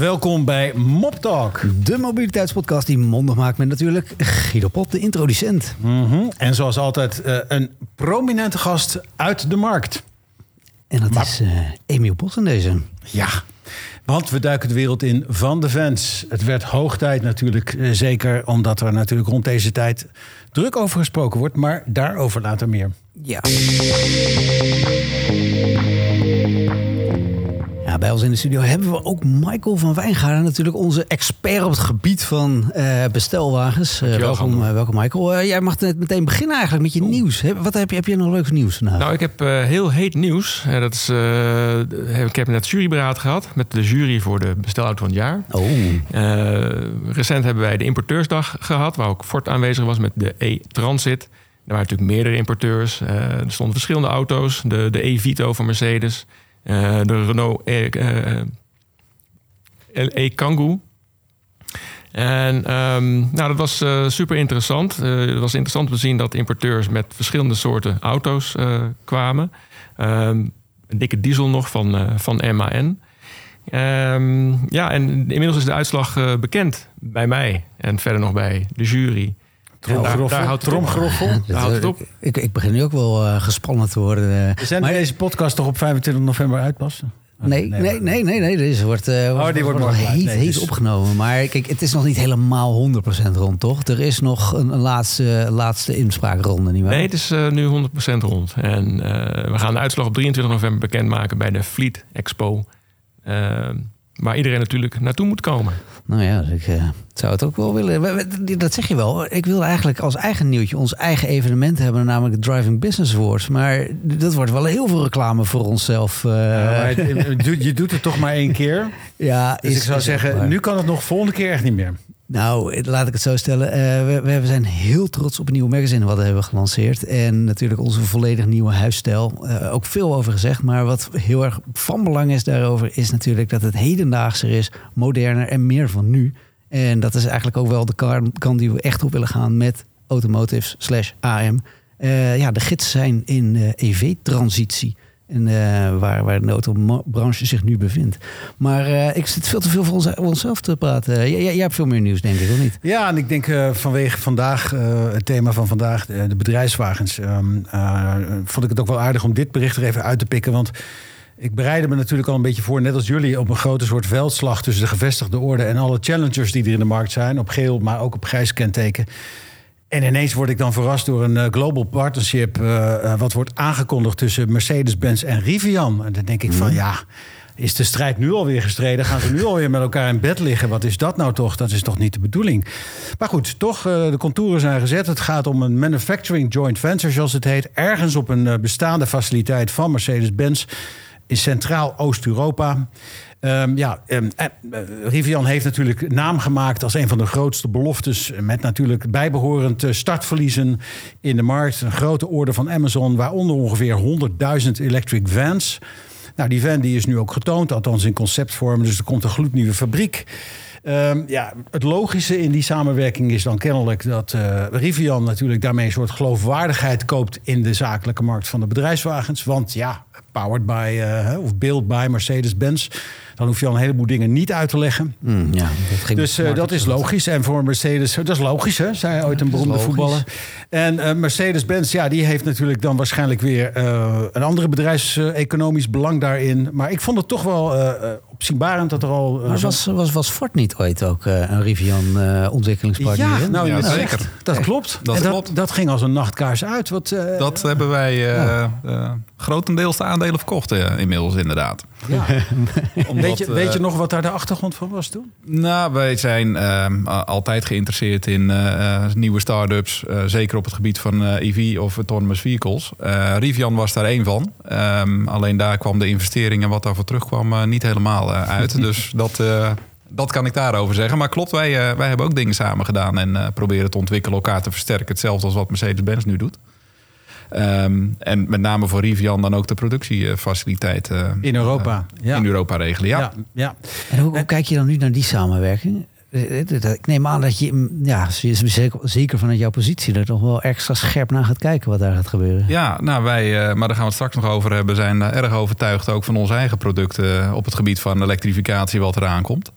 welkom bij Mop Talk. De mobiliteitspodcast die mondig maakt met natuurlijk Guido Pop, de introducent. Mhm. En zoals altijd eh, een prominente gast uit de markt. En dat is uh, Emiel Bossen deze. Ja, want we duiken de wereld in van de fans. Het werd hoog tijd natuurlijk, eh, zeker omdat er natuurlijk rond deze tijd druk over gesproken wordt. Maar daarover later meer. Ja. Bij ons in de studio hebben we ook Michael van Wijngaarden, natuurlijk onze expert op het gebied van uh, bestelwagens. Uh, welkom, uh, welkom Michael. jij mag net meteen beginnen eigenlijk met je nieuws. Wat heb je, heb je nog leuks nieuws vandaag? Nou, ik heb heel heet nieuws. dat is, ik heb net juryberaad gehad met de jury voor de bestelauto van het jaar. Oh. recent hebben wij de importeursdag gehad, waar ook Ford aanwezig was met de E-Transit. Er waren natuurlijk meerdere importeurs. er stonden verschillende auto's. De, de E-Vito van Mercedes. Uh, de Renault E, uh, e. En um, nou, dat was uh, super interessant. het was interessant om te zien dat importeurs met verschillende soorten auto's kwamen. Um, een dikke diesel nog van, van MAN. Um, ja, en inmiddels is de uitslag bekend bij mij en verder nog bij de jury. Tromgeroffel. Daar, daar houdt het op. Ik, ik, begin nu ook wel uh, gespannen te worden. Uh, Zijn deze podcast toch op 25 november uitpassen? Nee, nee, nee, nee, nee. Deze wordt, uh, oh, die wordt, nog heet, nee, heet dus... opgenomen. Maar kijk, het is nog niet helemaal 100% rond, toch? Er is nog een, een laatste, laatste inspraakronde, nietwaar? Nee, het is uh, nu 100% rond. En uh, we gaan de uitslag op 23 november bekendmaken bij de Fleet Expo. Waar iedereen natuurlijk naartoe moet komen. Nou ja, ik uh, zou het ook wel willen. Dat zeg je wel. Ik wil eigenlijk als eigen nieuwtje ons eigen evenement hebben, namelijk Driving Business Awards. Maar dat wordt wel heel veel reclame voor onszelf. Uh. Ja, je doet het toch maar één keer. Ja, dus ik zou zeggen, nu kan het nog volgende keer echt niet meer. Nou, laat ik het zo stellen. Uh, we, zijn heel trots op een nieuw magazine wat we hebben gelanceerd. En natuurlijk onze volledig nieuwe huisstijl. Uh, ook veel over gezegd. Maar wat heel erg van belang is daarover... is natuurlijk dat het hedendaagser is, moderner en meer van nu. En dat is eigenlijk ook wel de kant die we echt op willen gaan met automotive slash AM. Uh, ja, de gidsen zijn in EV-transitie. En, uh, waar, waar de autobranche zich nu bevindt. Maar uh, ik zit veel te veel voor ons, onszelf te praten. Jij, jij, hebt veel meer nieuws, denk ik, of niet? Ja, en ik denk uh, vanwege vandaag, het thema van vandaag, de bedrijfswagens, um, vond ik het ook wel aardig om dit bericht er even uit te pikken. Want ik bereidde me natuurlijk al een beetje voor, net als jullie, op een grote soort veldslag tussen de gevestigde orde en alle challengers die er in de markt zijn. Op geel, maar ook op grijs kenteken. En ineens word ik dan verrast door een uh, global partnership. Uh, uh, wat wordt aangekondigd tussen Mercedes-Benz en Rivian. En dan denk ik van mhm. ja. Is de strijd nu alweer gestreden? Gaan ze nu alweer met elkaar in bed liggen? Wat is dat nou toch? Dat is toch niet de bedoeling? Maar goed, toch, de contouren zijn gezet. Het gaat om een manufacturing joint venture, zoals het heet. Ergens op een bestaande faciliteit van Mercedes-Benz in Centraal Oost-Europa. Um, ja, um, Rivian heeft natuurlijk naam gemaakt als een van de grootste beloftes. Met natuurlijk bijbehorend startverliezen in de markt. Een grote orde van Amazon, waaronder ongeveer 100.000 electric vans. Nou, die van die is nu ook getoond, althans in conceptvorm. Dus er komt een gloednieuwe fabriek. Um, ja, het logische in die samenwerking is dan kennelijk dat Rivian natuurlijk daarmee een soort geloofwaardigheid koopt in de zakelijke markt van de bedrijfswagens. Want ja, powered by uh, of built by Mercedes-Benz. Dan hoef je al een heleboel dingen niet uit te leggen. Mm, ja, dat dus uh, dat is logisch. En voor Mercedes, dat is logisch, hè? zei ooit een beroemde voetballer. En uh, Mercedes-Benz, ja, die heeft natuurlijk dan waarschijnlijk weer een andere bedrijfseconomisch belang daarin. Maar ik vond het toch wel opzienbarend dat er al... maar was, was, was Ford niet ooit ook een Rivian ontwikkelingspartner? Ja, nou, ja, zeker. Dat klopt. Dat, klopt. dat ging als een nachtkaars uit. Wat, dat hebben wij ja. Grotendeels de aandelen verkocht inmiddels inderdaad. Ja. weet, je, weet je nog wat daar de achtergrond van was toen? Nou, wij zijn uh, altijd geïnteresseerd in uh, nieuwe start-ups. Uh, zeker op het gebied van EV of autonomous vehicles. Rivian was daar één van. Um, alleen daar kwam de investering en wat daarvoor terugkwam niet helemaal uit. dus dat, dat kan ik daarover zeggen. Maar klopt, wij, wij hebben ook dingen samen gedaan en proberen te ontwikkelen, elkaar te versterken. Hetzelfde als wat Mercedes-Benz nu doet. Um, en met name voor Rivian dan ook de productiefaciliteiten in Europa, uh, ja. in Europa regelen. Ja. ja, En hoe, hoe, kijk je dan nu naar die samenwerking? Ik neem aan dat je, mm, ja, zeker vanuit jouw positie, er toch wel extra scherp naar gaat kijken wat daar gaat gebeuren. Ja, nou wij, maar daar gaan we het straks nog over hebben, zijn erg overtuigd ook van onze eigen producten op het gebied van elektrificatie wat eraan komt.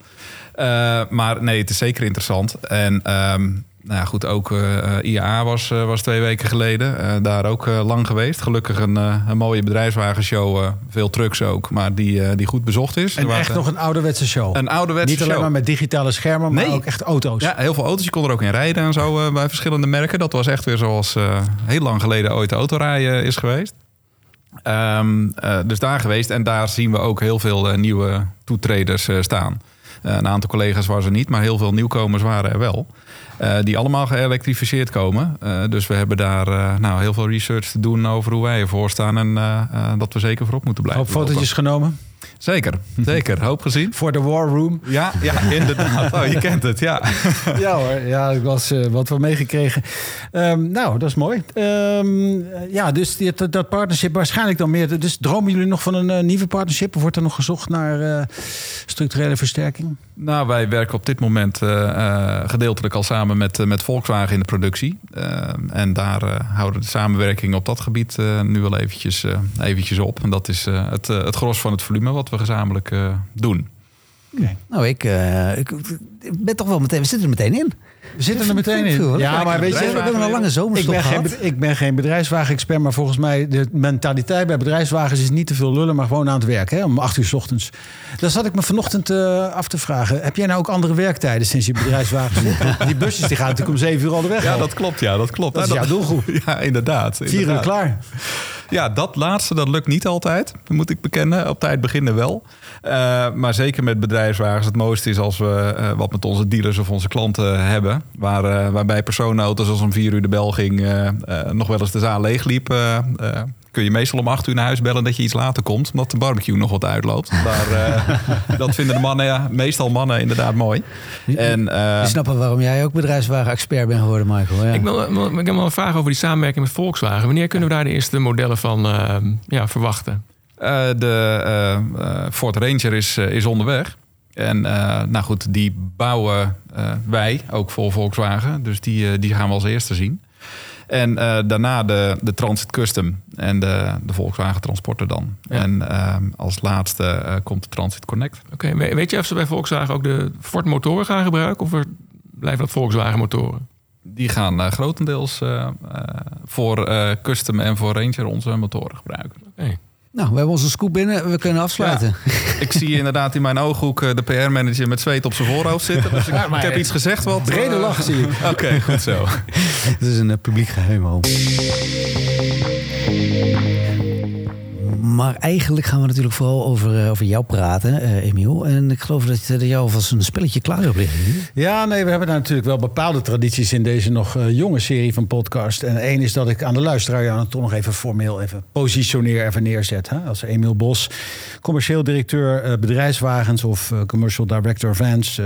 maar nee, het is zeker interessant. En ehm, nou ja, goed, ook uh, eh, IAA was, uh, was twee weken geleden. Uh, daar ook lang geweest. Gelukkig een, een mooie bedrijfswagenshow. veel trucks ook, maar die, die goed bezocht is. En echt nog een ouderwetse show. Een ouderwetse Niet alleen maar met digitale schermen, maar ook echt auto's. Ja, heel veel auto's. Je kon er ook in rijden en zo bij verschillende merken. Dat was echt weer zoals heel lang geleden ooit autorijden is geweest. Um, dus daar geweest. En daar zien we ook heel veel nieuwe toetreders staan. een aantal collega's waren er niet, maar heel veel nieuwkomers waren er wel. Uh, die allemaal geëlektrificeerd komen. Uh, dus we hebben daar uh, nou, heel veel research te doen over hoe wij ervoor staan. En dat we zeker voorop moeten blijven. Hoop fotootjes genomen? Zeker, zeker. Hoop gezien. Voor de War Room. Ja, ja inderdaad. Oh, je kent het, ja. ja hoor, ja, ik was uh, wat we meegekregen. Um, nou, dat is mooi. Um, ja, dus die, dat, partnership waarschijnlijk dan meer. Dus dromen jullie nog van een uh, nieuwe partnership? Of wordt er nog gezocht naar uh, structurele versterking? Nou, wij werken op dit moment gedeeltelijk al samen met, met Volkswagen in de productie. Ehm, en daar houden de samenwerking op dat gebied nu wel eventjes, eventjes op. En dat is het, het gros van het volume wat we gezamenlijk uh, doen. Okay. Nou, ik, uh, ik, ben toch wel meteen. We zitten er meteen in. We zitten er meteen in. Ja, maar weet je, we hebben een lange zomerstop ik ben gehad. Geen, ik ben geen bedrijfswagen-expert, maar volgens mij de mentaliteit bij bedrijfswagens is niet te veel lullen, maar gewoon aan het werk. Hè, om acht uur s ochtends. Dan zat ik me vanochtend uh, af te vragen. Heb jij nou ook andere werktijden sinds je bedrijfswagen zit? die busjes die gaan natuurlijk om zeven uur al de weg. Ja, dat klopt. Ja, dat klopt. Dat is jouw doelgroep. Ja, inderdaad. Vier uur klaar. Ja, dat laatste dat lukt niet altijd, moet ik bekennen. Op tijd beginnen wel. Uh, maar zeker met bedrijfswagens. Het mooiste is als we uh, wat met onze dealers of onze klanten hebben. Waar, uh, waarbij personenauto's als om vier uur de bel ging... nog wel eens de zaal leegliep kun je meestal om acht uur naar huis bellen dat je iets later komt. Omdat de barbecue nog wat uitloopt. Maar uh, dat vinden de mannen, ja, meestal mannen inderdaad mooi. En, uh, je waarom jij ook bedrijfswagen-expert bent geworden, Michael. Ja. Ik, wil, ik heb wel een vraag over die samenwerking met Volkswagen. Wanneer kunnen we daar de eerste modellen van uh, ja, verwachten? de Ford Ranger is, is onderweg. En nou goed, die bouwen wij ook voor Volkswagen. Dus die, die gaan we als eerste zien. En uh, daarna de, de Transit Custom en de, de Volkswagen Transporter dan. Ja. En uh, als laatste uh, komt de Transit Connect. Oké, okay, weet je of ze bij Volkswagen ook de Ford motoren gaan gebruiken? Of blijven dat Volkswagen motoren? Die gaan grotendeels voor Custom en voor Ranger onze motoren gebruiken. Okay. Nou, we hebben onze scoop binnen. We kunnen afsluiten. ik zie inderdaad in mijn ooghoek de PR-manager met zweet op zijn voorhoofd zitten. Dus ik, ik heb iets gezegd wat... Brede lach zie ik. Oké, okay, goed zo. Het is een publiek geheim, hoor. Maar eigenlijk gaan we natuurlijk vooral over, uh, over jou praten, uh, Emiel. En ik geloof dat, dat jou alvast een spelletje klaar hebt liggen. Ja, nee, we hebben daar natuurlijk wel bepaalde tradities in deze nog jonge serie van podcast. En één is dat ik aan de luisteraar jou toch nog even formeel even positioneer, even neerzet. Hè? Als Emiel Bos, commercieel directeur bedrijfswagens of commercial director vans.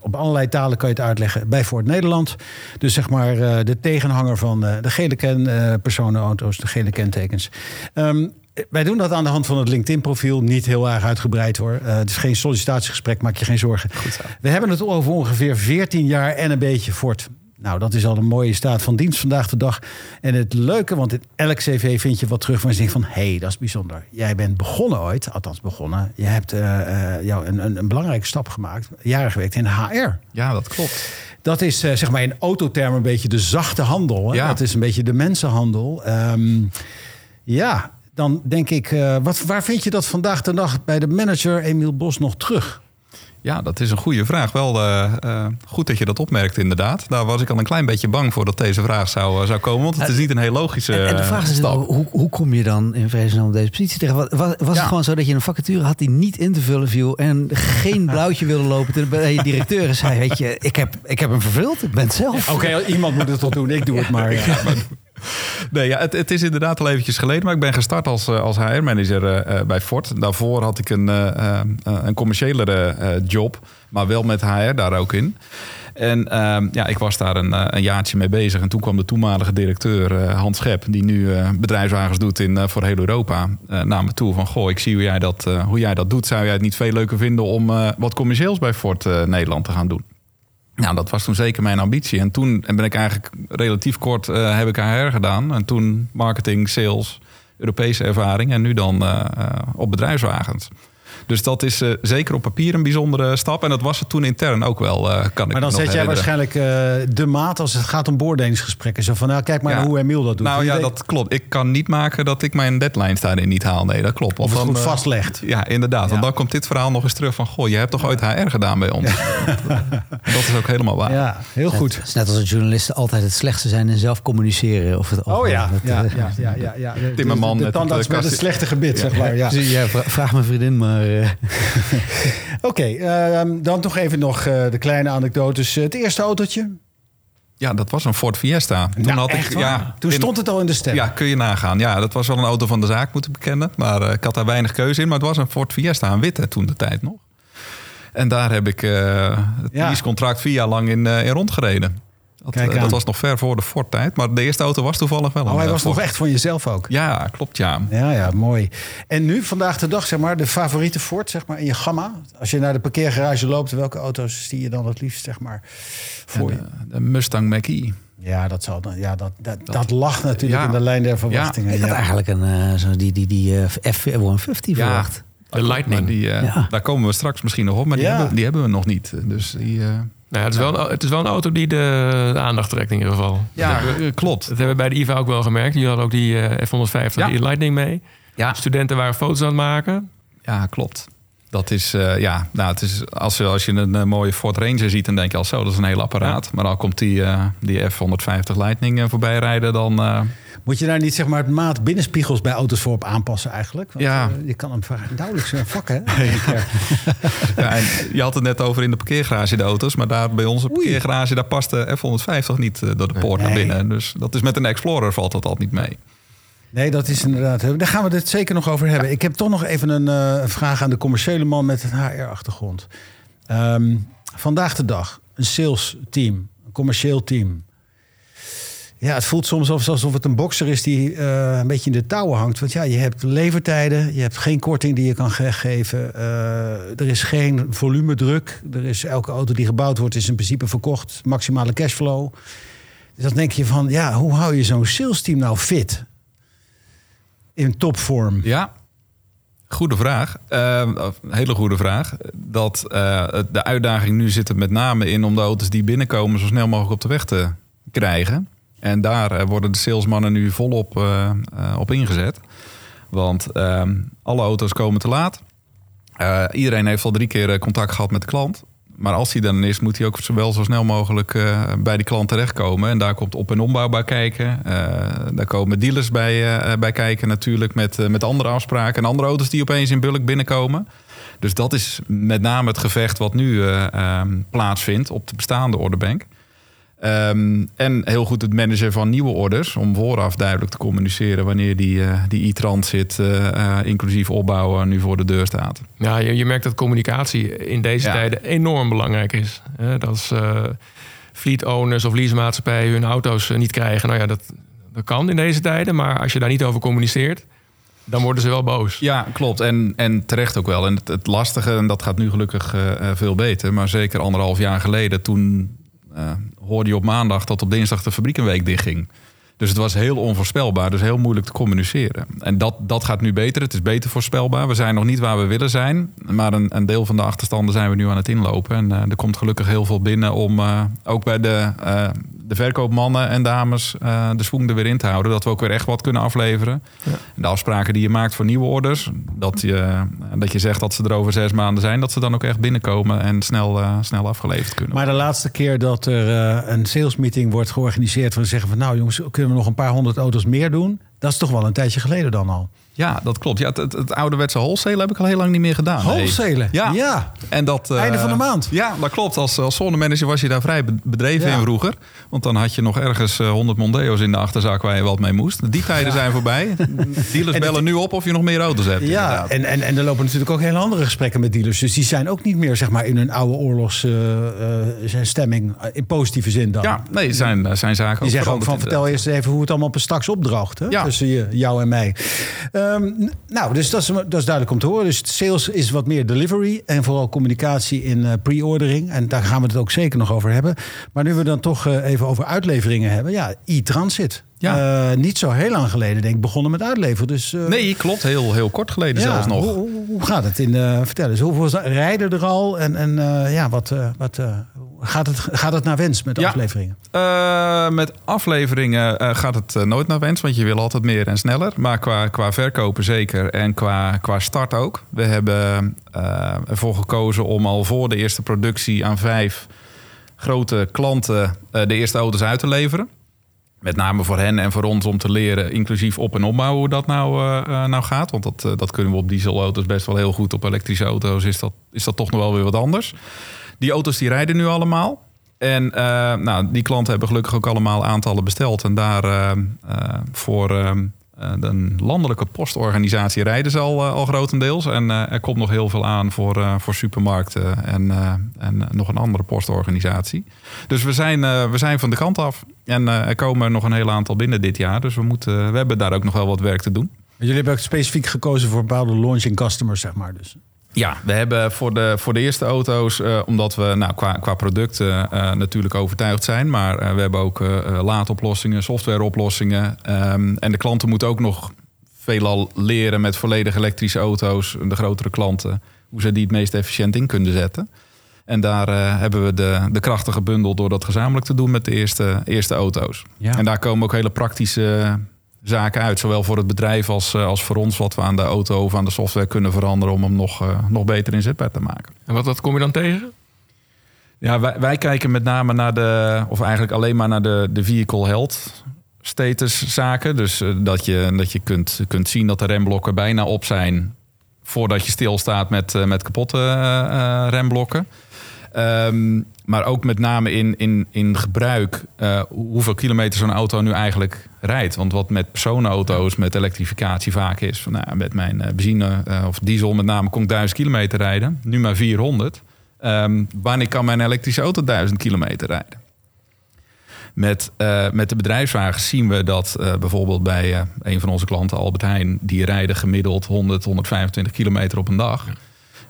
op allerlei talen kan je het uitleggen bij Ford Nederland. Dus zeg maar de tegenhanger van de gele ken personenauto's, de gele kentekens. Um, wij doen dat aan de hand van het LinkedIn-profiel. Niet heel erg uitgebreid hoor. Uh, het is geen sollicitatiegesprek, maak je geen zorgen. We hebben het over ongeveer 14 jaar en een beetje fort. Nou, dat is al een mooie staat van dienst vandaag de dag. En het leuke, want in elk cv vind je wat terug van je denkt van... hé, hey, dat is bijzonder. Jij bent begonnen ooit, althans begonnen. Je hebt uh, uh, jou een, een, een, belangrijke stap gemaakt. Jaren gewerkt in HR. Ja, dat klopt. Dat is zeg maar in autotermen een beetje de zachte handel. Hè? Ja. Dat is een beetje de mensenhandel. Um, ja, dan denk ik, uh, wat, waar vind je dat vandaag de dag bij de manager Emiel Bos nog terug? Ja, dat is een goede vraag. Wel uh, uh, goed dat je dat opmerkt, inderdaad. Daar was ik al een klein beetje bang voor dat deze vraag zou, zou komen. Want het is niet een heel logische En, en de vraag is, stap. Hoe, hoe kom je dan in vredesnaam op deze positie tegen? Was, was ja. het gewoon zo dat je een vacature had die niet in te vullen viel... en geen blauwtje wilde lopen bij je directeur en zei... weet je, ik heb, ik heb hem vervuld, ik ben het zelf. Oké, okay, iemand moet het toch doen, ik doe het maar. Ja. maar Nee, ja, het, het, is inderdaad al eventjes geleden. Maar ik ben gestart als, eh, als HR-manager uh, bij Ford. Daarvoor had ik een, uh, een commerciëlere job. Maar wel met HR daar ook in. En ehm, ja, ik was daar een, een, jaartje mee bezig. En toen kwam de toenmalige directeur Hans Schep... die nu bedrijfswagens doet in, voor heel Europa... naar me toe van... goh, ik zie hoe jij, dat, hoe jij dat doet. Zou jij het niet veel leuker vinden... om wat commercieels bij Ford Nederland te gaan doen? Nou, dat was toen zeker mijn ambitie. En toen ben ik eigenlijk relatief kort uh, heb ik HR gedaan. En toen marketing, sales, Europese ervaring. En nu dan uh, op bedrijfswagens. Dus dat is uh, zeker op papier een bijzondere stap. En dat was het toen intern ook wel, uh, kan maar dan zet jij waarschijnlijk uh, de maat als het gaat om beoordelingsgesprekken. Zo van, nou, kijk maar ja. hoe Emiel dat doet. Nou ja, dat klopt. Ik kan niet maken dat ik mijn deadlines daarin niet haal. Nee, dat klopt. Of, of het goed vastlegt. Ja, inderdaad. Ja. Want dan komt dit verhaal nog eens terug van... goh, je hebt toch ooit HR gedaan bij ons? dat is ook helemaal waar. Ja, heel goed. Het is net als een journalisten altijd het slechtste zijn in zelf communiceren. Of het oh ja, ja, ja, ja, ja, ja. Timmerman de, de, de met, met het slechte gebit, zeg maar. Ja. Ja, vraag mijn vriendin maar... Oké, okay, uh, dan toch even nog uh, de kleine anekdotes. Het eerste autootje? Ja, dat was een Ford Fiesta. Toen, nou, had ik, ja, Toen stond het al in de stem. Ja, kun je nagaan. Ja, dat was wel een auto van de zaak, moeten bekennen. Maar uh, ik had daar weinig keuze in. Maar het was een Ford Fiesta, een witte toen de tijd nog. En daar heb ik uh, het ja. leasecontract vier jaar lang in, in rondgereden. Dat, Kijk dat was nog ver voor de Ford-tijd. Maar de eerste auto was toevallig wel. Oh, hij was Ford. nog echt van jezelf ook? Ja, klopt, ja. Ja, ja, mooi. En nu, vandaag de dag, zeg maar, de favoriete Ford zeg maar, in je gamma? Als je naar de parkeergarage loopt, welke auto's zie je dan het liefst, zeg maar, voor de, de Mustang Mach-E. Ja, dat, zal, ja dat, dat, dat, dat lag natuurlijk ja. in de lijn der verwachtingen. Ja, ik had ja. eigenlijk een, uh, zo die, die, die uh, F-150 ja. verwacht. De Lightning. Die, uh, ja. Daar komen we straks misschien nog op, maar die, hebben, die hebben we nog niet. Dus die... Nou, het, is wel, het is wel een auto die de, de aandacht trekt in ieder geval. Ja, dat, klopt. Dat hebben we bij de IVA ook wel gemerkt. Die hadden ook die uh, F-150, ja. die Lightning mee. Ja. Studenten waren foto's aan het maken. Ja, klopt. Dat is, uh, ja, nou, het is, als, je, als je een uh, mooie Ford Ranger ziet, dan denk je al zo, dat is een heel apparaat. Ja. Maar dan komt die, uh, die F-150 Lightning voorbij rijden, dan... Moet je daar niet zeg maar het maat binnenspiegels bij auto's voor op aanpassen eigenlijk? Want, ja. je kan hem nauwelijks vakken, hè? ja, en je had het net over in de parkeergarage de auto's. Maar daar bij onze parkeergarage, daar past de F-150 niet door de poort nee. naar binnen. Dus dat is met een Explorer valt dat altijd niet mee. Nee, dat is inderdaad. Daar gaan we het zeker nog over hebben. Ja. Ik heb toch nog even een uh, vraag aan de commerciële man met het HR-achtergrond. Um, vandaag de dag, een sales team, een commercieel team. Ja, het voelt soms alsof het een bokser is die uh, een beetje in de touwen hangt. Want ja, je hebt levertijden, je hebt geen korting die je kan geven. Uh, er is geen volumedruk. Er is elke auto die gebouwd wordt, is in principe verkocht. Maximale cashflow. Dus dan denk je van, ja, hoe hou je zo'n sales team nou fit? in topvorm? Ja, goede vraag. Uh, hele goede vraag. Dat de uitdaging nu zit er met name in om de auto's die binnenkomen zo snel mogelijk op de weg te krijgen. En daar uh, worden de salesmannen nu volop op ingezet. Want ehm, alle auto's komen te laat. iedereen heeft al drie keer contact gehad met de klant. Maar als hij dan is, moet hij ook wel zo snel mogelijk uh, bij die klant terechtkomen. En daar komt op- en ombouw bij kijken. Uh, daar komen dealers bij, uh, bij kijken natuurlijk met, met andere afspraken. En andere auto's die opeens in bulk binnenkomen. Dus dat is met name het gevecht wat nu um, plaatsvindt op de bestaande orderbank. Um, en heel goed het managen van nieuwe orders. Om vooraf duidelijk te communiceren wanneer die, uh, die e-transit, uh, uh, inclusief opbouwen, nu voor de deur staat. Ja, je, je merkt dat communicatie in deze ja. tijden enorm belangrijk is. dat als fleet owners of leasemaatschappijen hun auto's niet krijgen, nou ja, dat, dat kan in deze tijden. Maar als je daar niet over communiceert, dan worden ze wel boos. Ja, klopt. En, en terecht ook wel. En het, het lastige, en dat gaat nu gelukkig veel beter, maar zeker anderhalf jaar geleden toen hoorde je op maandag dat op dinsdag de fabriek een week dichtging. Dus het was heel onvoorspelbaar, dus heel moeilijk te communiceren. En dat, dat gaat nu beter. Het is beter voorspelbaar. We zijn nog niet waar we willen zijn. Maar een, een deel van de achterstanden zijn we nu aan het inlopen. En uh, er komt gelukkig heel veel binnen om uh, ook bij de, de verkoopmannen en dames de swoeng er weer in te houden. Dat we ook weer echt wat kunnen afleveren. Ja. En de afspraken die je maakt voor nieuwe orders. Dat je, dat je zegt dat ze er over zes maanden zijn. Dat ze dan ook echt binnenkomen en snel, snel afgeleverd kunnen. Maar de laatste keer dat er een salesmeeting wordt georganiseerd. Van zeggen van nou jongens, kunnen we nog een paar honderd auto's meer doen. Dat is toch wel een tijdje geleden dan al. Ja, dat klopt. Ja, het, het, het ouderwetse wholesale heb ik al heel lang niet meer gedaan. Wholesale? Nee. Ja. ja. En dat, uh, Einde van de maand? Ja, dat klopt. Als, als zonnemanager was je daar vrij bedreven ja. in vroeger. Want dan had je nog ergens uh, 100 Mondeo's in de achterzak waar je wat mee moest. Die tijden ja. zijn voorbij. Dealers bellen het, nu op of je nog meer auto's hebt. Ja, en, en, en er lopen natuurlijk ook hele andere gesprekken met dealers. Dus die zijn ook niet meer zeg maar, in hun oude oorlogsstemming. Uh, in positieve zin dan. Ja, nee, zijn, zijn zaken Die zeggen ook van vertel eerst even hoe het allemaal straks opdroogt. Hè? Ja. Tussen jou en mij. Uh, Ehm, nou, dus dat is, dat is duidelijk om te horen. Dus sales is wat meer delivery en vooral communicatie in eh, pre-ordering. En daar gaan we het ook zeker nog over hebben. Maar nu we dan toch eh, even over uitleveringen hebben. Ja, e-transit. Ja. Eh, niet zo heel lang geleden, denk ik, begonnen met uitleveren. Dus, Nee, klopt. Heel, heel kort geleden zelfs nog. Hoe, hoe, gaat het? In, eh vertel eens, hoeveel rijden er al? En, en ja, wat, wat, gaat, het, gaat het naar wens met de Ja. afleveringen? Eh, met afleveringen eh, gaat het eh, nooit naar wens, want je wil altijd meer en sneller. Maar qua, qua verkopen zeker en qua, qua start ook. We hebben ervoor gekozen om al voor de eerste productie aan vijf grote klanten de eerste auto's uit te leveren. Met name voor hen en voor ons om te leren, inclusief op- en opbouw, hoe dat nou, nou gaat. Want dat, dat kunnen we op dieselauto's best wel heel goed. Op elektrische auto's is dat, is dat toch nog wel weer wat anders. Die auto's die rijden nu allemaal. En eh, nou, die klanten hebben gelukkig ook allemaal aantallen besteld. En daar eh, eh, voor eh, eh, de landelijke postorganisatie rijden ze al, al grotendeels. En er komt nog heel veel aan voor, voor supermarkten en, en nog een andere postorganisatie. Dus we zijn, we zijn van de kant af. En er komen nog een heel aantal binnen dit jaar. Dus we, moeten, we hebben daar ook nog wel wat werk te doen. Jullie hebben ook specifiek gekozen voor bepaalde launching customers, zeg maar. Dus. Ja, we hebben voor de, voor de eerste auto's, eh, omdat we nou, qua, qua producten eh, natuurlijk overtuigd zijn, maar eh, we hebben ook laadoplossingen, softwareoplossingen. ehm, en de klanten moeten ook nog veelal leren met volledig elektrische auto's, de grotere klanten, hoe ze die het meest efficiënt in kunnen zetten. En daar hebben we de, de krachten gebundeld door dat gezamenlijk te doen met de eerste, eerste auto's. Ja. En daar komen ook hele praktische zaken uit. Zowel voor het bedrijf als, eh, als voor ons. Wat we aan de auto of aan de software kunnen veranderen. Om hem nog, eh, nog beter inzetbaar te maken. En wat, wat kom je dan tegen? Ja, wij, wij kijken met name naar de... Of eigenlijk alleen maar naar de, de vehicle health status zaken. Dus eh, dat je, dat je kunt, kunt zien dat de remblokken bijna op zijn... voordat je stilstaat met, met kapotte remblokken. Ehm, maar ook met name in, in, in gebruik, eh, hoeveel kilometer zo'n auto nu eigenlijk rijdt. Want wat met personenauto's, met elektrificatie vaak is... Van, nou, met mijn eh, benzine eh, of diesel met name kon ik 1000 kilometer rijden. Nu maar 400. Ehm, wanneer kan mijn elektrische auto 1000 kilometer rijden? Met, met de bedrijfswagens zien we dat bijvoorbeeld bij een van onze klanten, Albert Heijn, die rijden gemiddeld 100, 125 kilometer op een dag.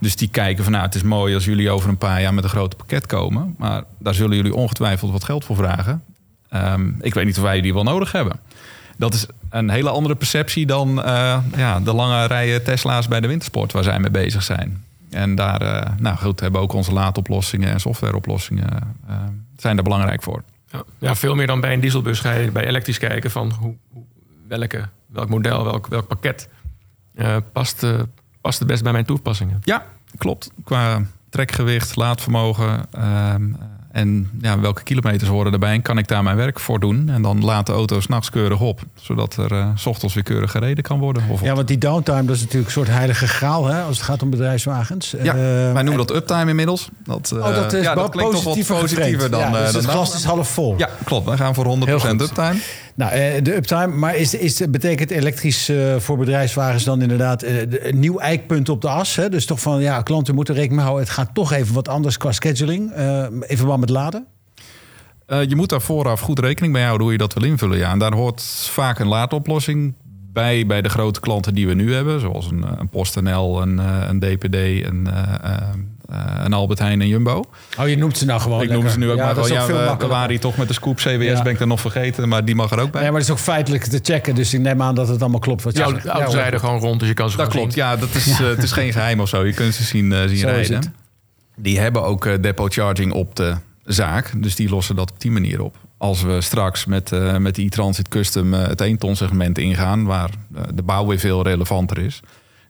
Dus die kijken van nou, het is mooi als jullie over een paar jaar met een groot pakket komen. Maar daar zullen jullie ongetwijfeld wat geld voor vragen. Ehm, ik weet niet of wij die wel nodig hebben. Dat is een hele andere perceptie dan eh, ja, de lange rijen Tesla's bij de wintersport waar zij mee bezig zijn. En daar eh, nou goed, hebben ook onze laadoplossingen en softwareoplossingen eh, zijn daar belangrijk voor. Ja, ja, veel meer dan bij een dieselbus ga je bij elektrisch kijken van hoe, welke, welk model, welk, welk pakket past, past het best bij mijn toepassingen. Ja, klopt. Qua trekgewicht, laadvermogen ehm, en ja, welke kilometers horen erbij. En kan ik daar mijn werk voor doen? En dan laat de auto s'nachts keurig op. Zodat er eh, s ochtends weer keurig gereden kan worden. Of Ja, want die downtime dat is natuurlijk een soort heilige graal hè, als het gaat om bedrijfswagens. Ja, Eh, wij noemen dat uptime inmiddels. Dat, eh, Oh, dat is ja, dat klinkt toch wat positiever dan, ja, eh, dus dan het glas is half vol. Ja, klopt. We gaan voor 100% Heel goed. uptime. Nou, eh, de uptime, maar is, is, betekent elektrisch eh, voor bedrijfswagens dan inderdaad eh, een nieuw eikpunt op de as? Hè? Dus toch van, ja, klanten moeten rekening mee houden. Het gaat toch even wat anders qua scheduling. even wat met laden. Je moet daar vooraf goed rekening mee houden hoe je dat wil invullen. Ja. En daar hoort vaak een laadoplossing bij, bij de grote klanten die we nu hebben. Zoals een, een PostNL, een, een DPD, een, een Albert Heijn en Jumbo. Oh, je noemt ze nou gewoon ik noem ze nu ook ja, maar dat gewoon. is ook Ja, veel we, we makkelijker. waren hier toch met de scoop CWS, Ja. ben ik er nog vergeten. Maar die mag er ook bij. Nee, maar het is ook feitelijk te checken. Dus ik neem aan dat het allemaal klopt wat je Ja, auto's Ja, rijden gewoon rond, dus je kan ze Dat klopt, ja. Dat is, eh, het is geen geheim of zo. Je kunt ze zien, eh, zien Zo is rijden. het. Die hebben ook eh, depot charging op de zaak. Dus die lossen dat op die manier op. Als we straks met, eh, met de e-Transit Custom eh, het 1 ton segment ingaan... waar eh, de bouw weer veel relevanter is...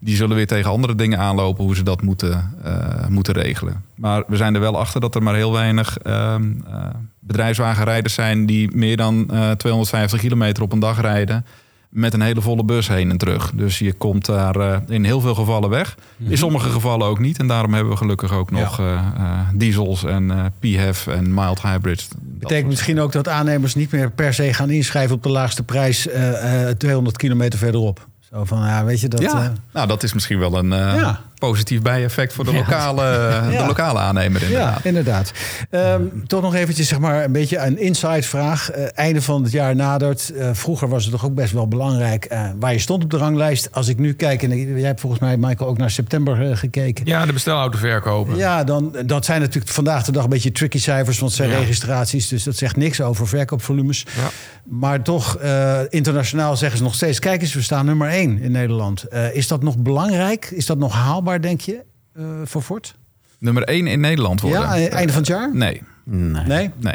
die zullen weer tegen andere dingen aanlopen... hoe ze dat moeten, eh, moeten regelen. Maar we zijn er wel achter dat er maar heel weinig ehm, eh, bedrijfswagenrijders zijn... die meer dan eh, 250 kilometer op een dag rijden met een hele volle bus heen en terug. Dus je komt daar eh, in heel veel gevallen weg. In sommige gevallen ook niet. En daarom hebben we gelukkig ook nog eh, eh, diesels en eh PHEV en mild hybrids. Betekent misschien ook dat aannemers niet meer per se gaan inschrijven op de laagste prijs eh, eh, 200 kilometer verderop. Zo van, ja, weet je dat. ja, eh, nou dat is misschien wel een, eh, Ja. Positief bijeffect voor de Ja. lokale, de lokale aannemer inderdaad. Ja, inderdaad. Ehm, toch nog eventjes zeg maar, een beetje een inside vraag. Eh, einde van het jaar nadert. Eh, vroeger was het toch ook best wel belangrijk eh, waar je stond op de ranglijst. Als ik nu kijk, en jij hebt volgens mij, Michael, ook naar september gekeken. Ja, de bestelauto verkopen. Ja, dan, dat zijn natuurlijk vandaag de dag een beetje tricky cijfers, want het zijn Ja. registraties. Dus dat zegt niks over verkoopvolumes. Ja. Maar toch, eh, internationaal zeggen ze nog steeds: kijk eens, we staan nummer één in Nederland. Eh, is dat nog belangrijk? Is dat nog haalbaar, denk je, eh, voor Ford? Nummer 1 in Nederland worden. Ja, eh, einde van het jaar? Nee, Nee. Nee?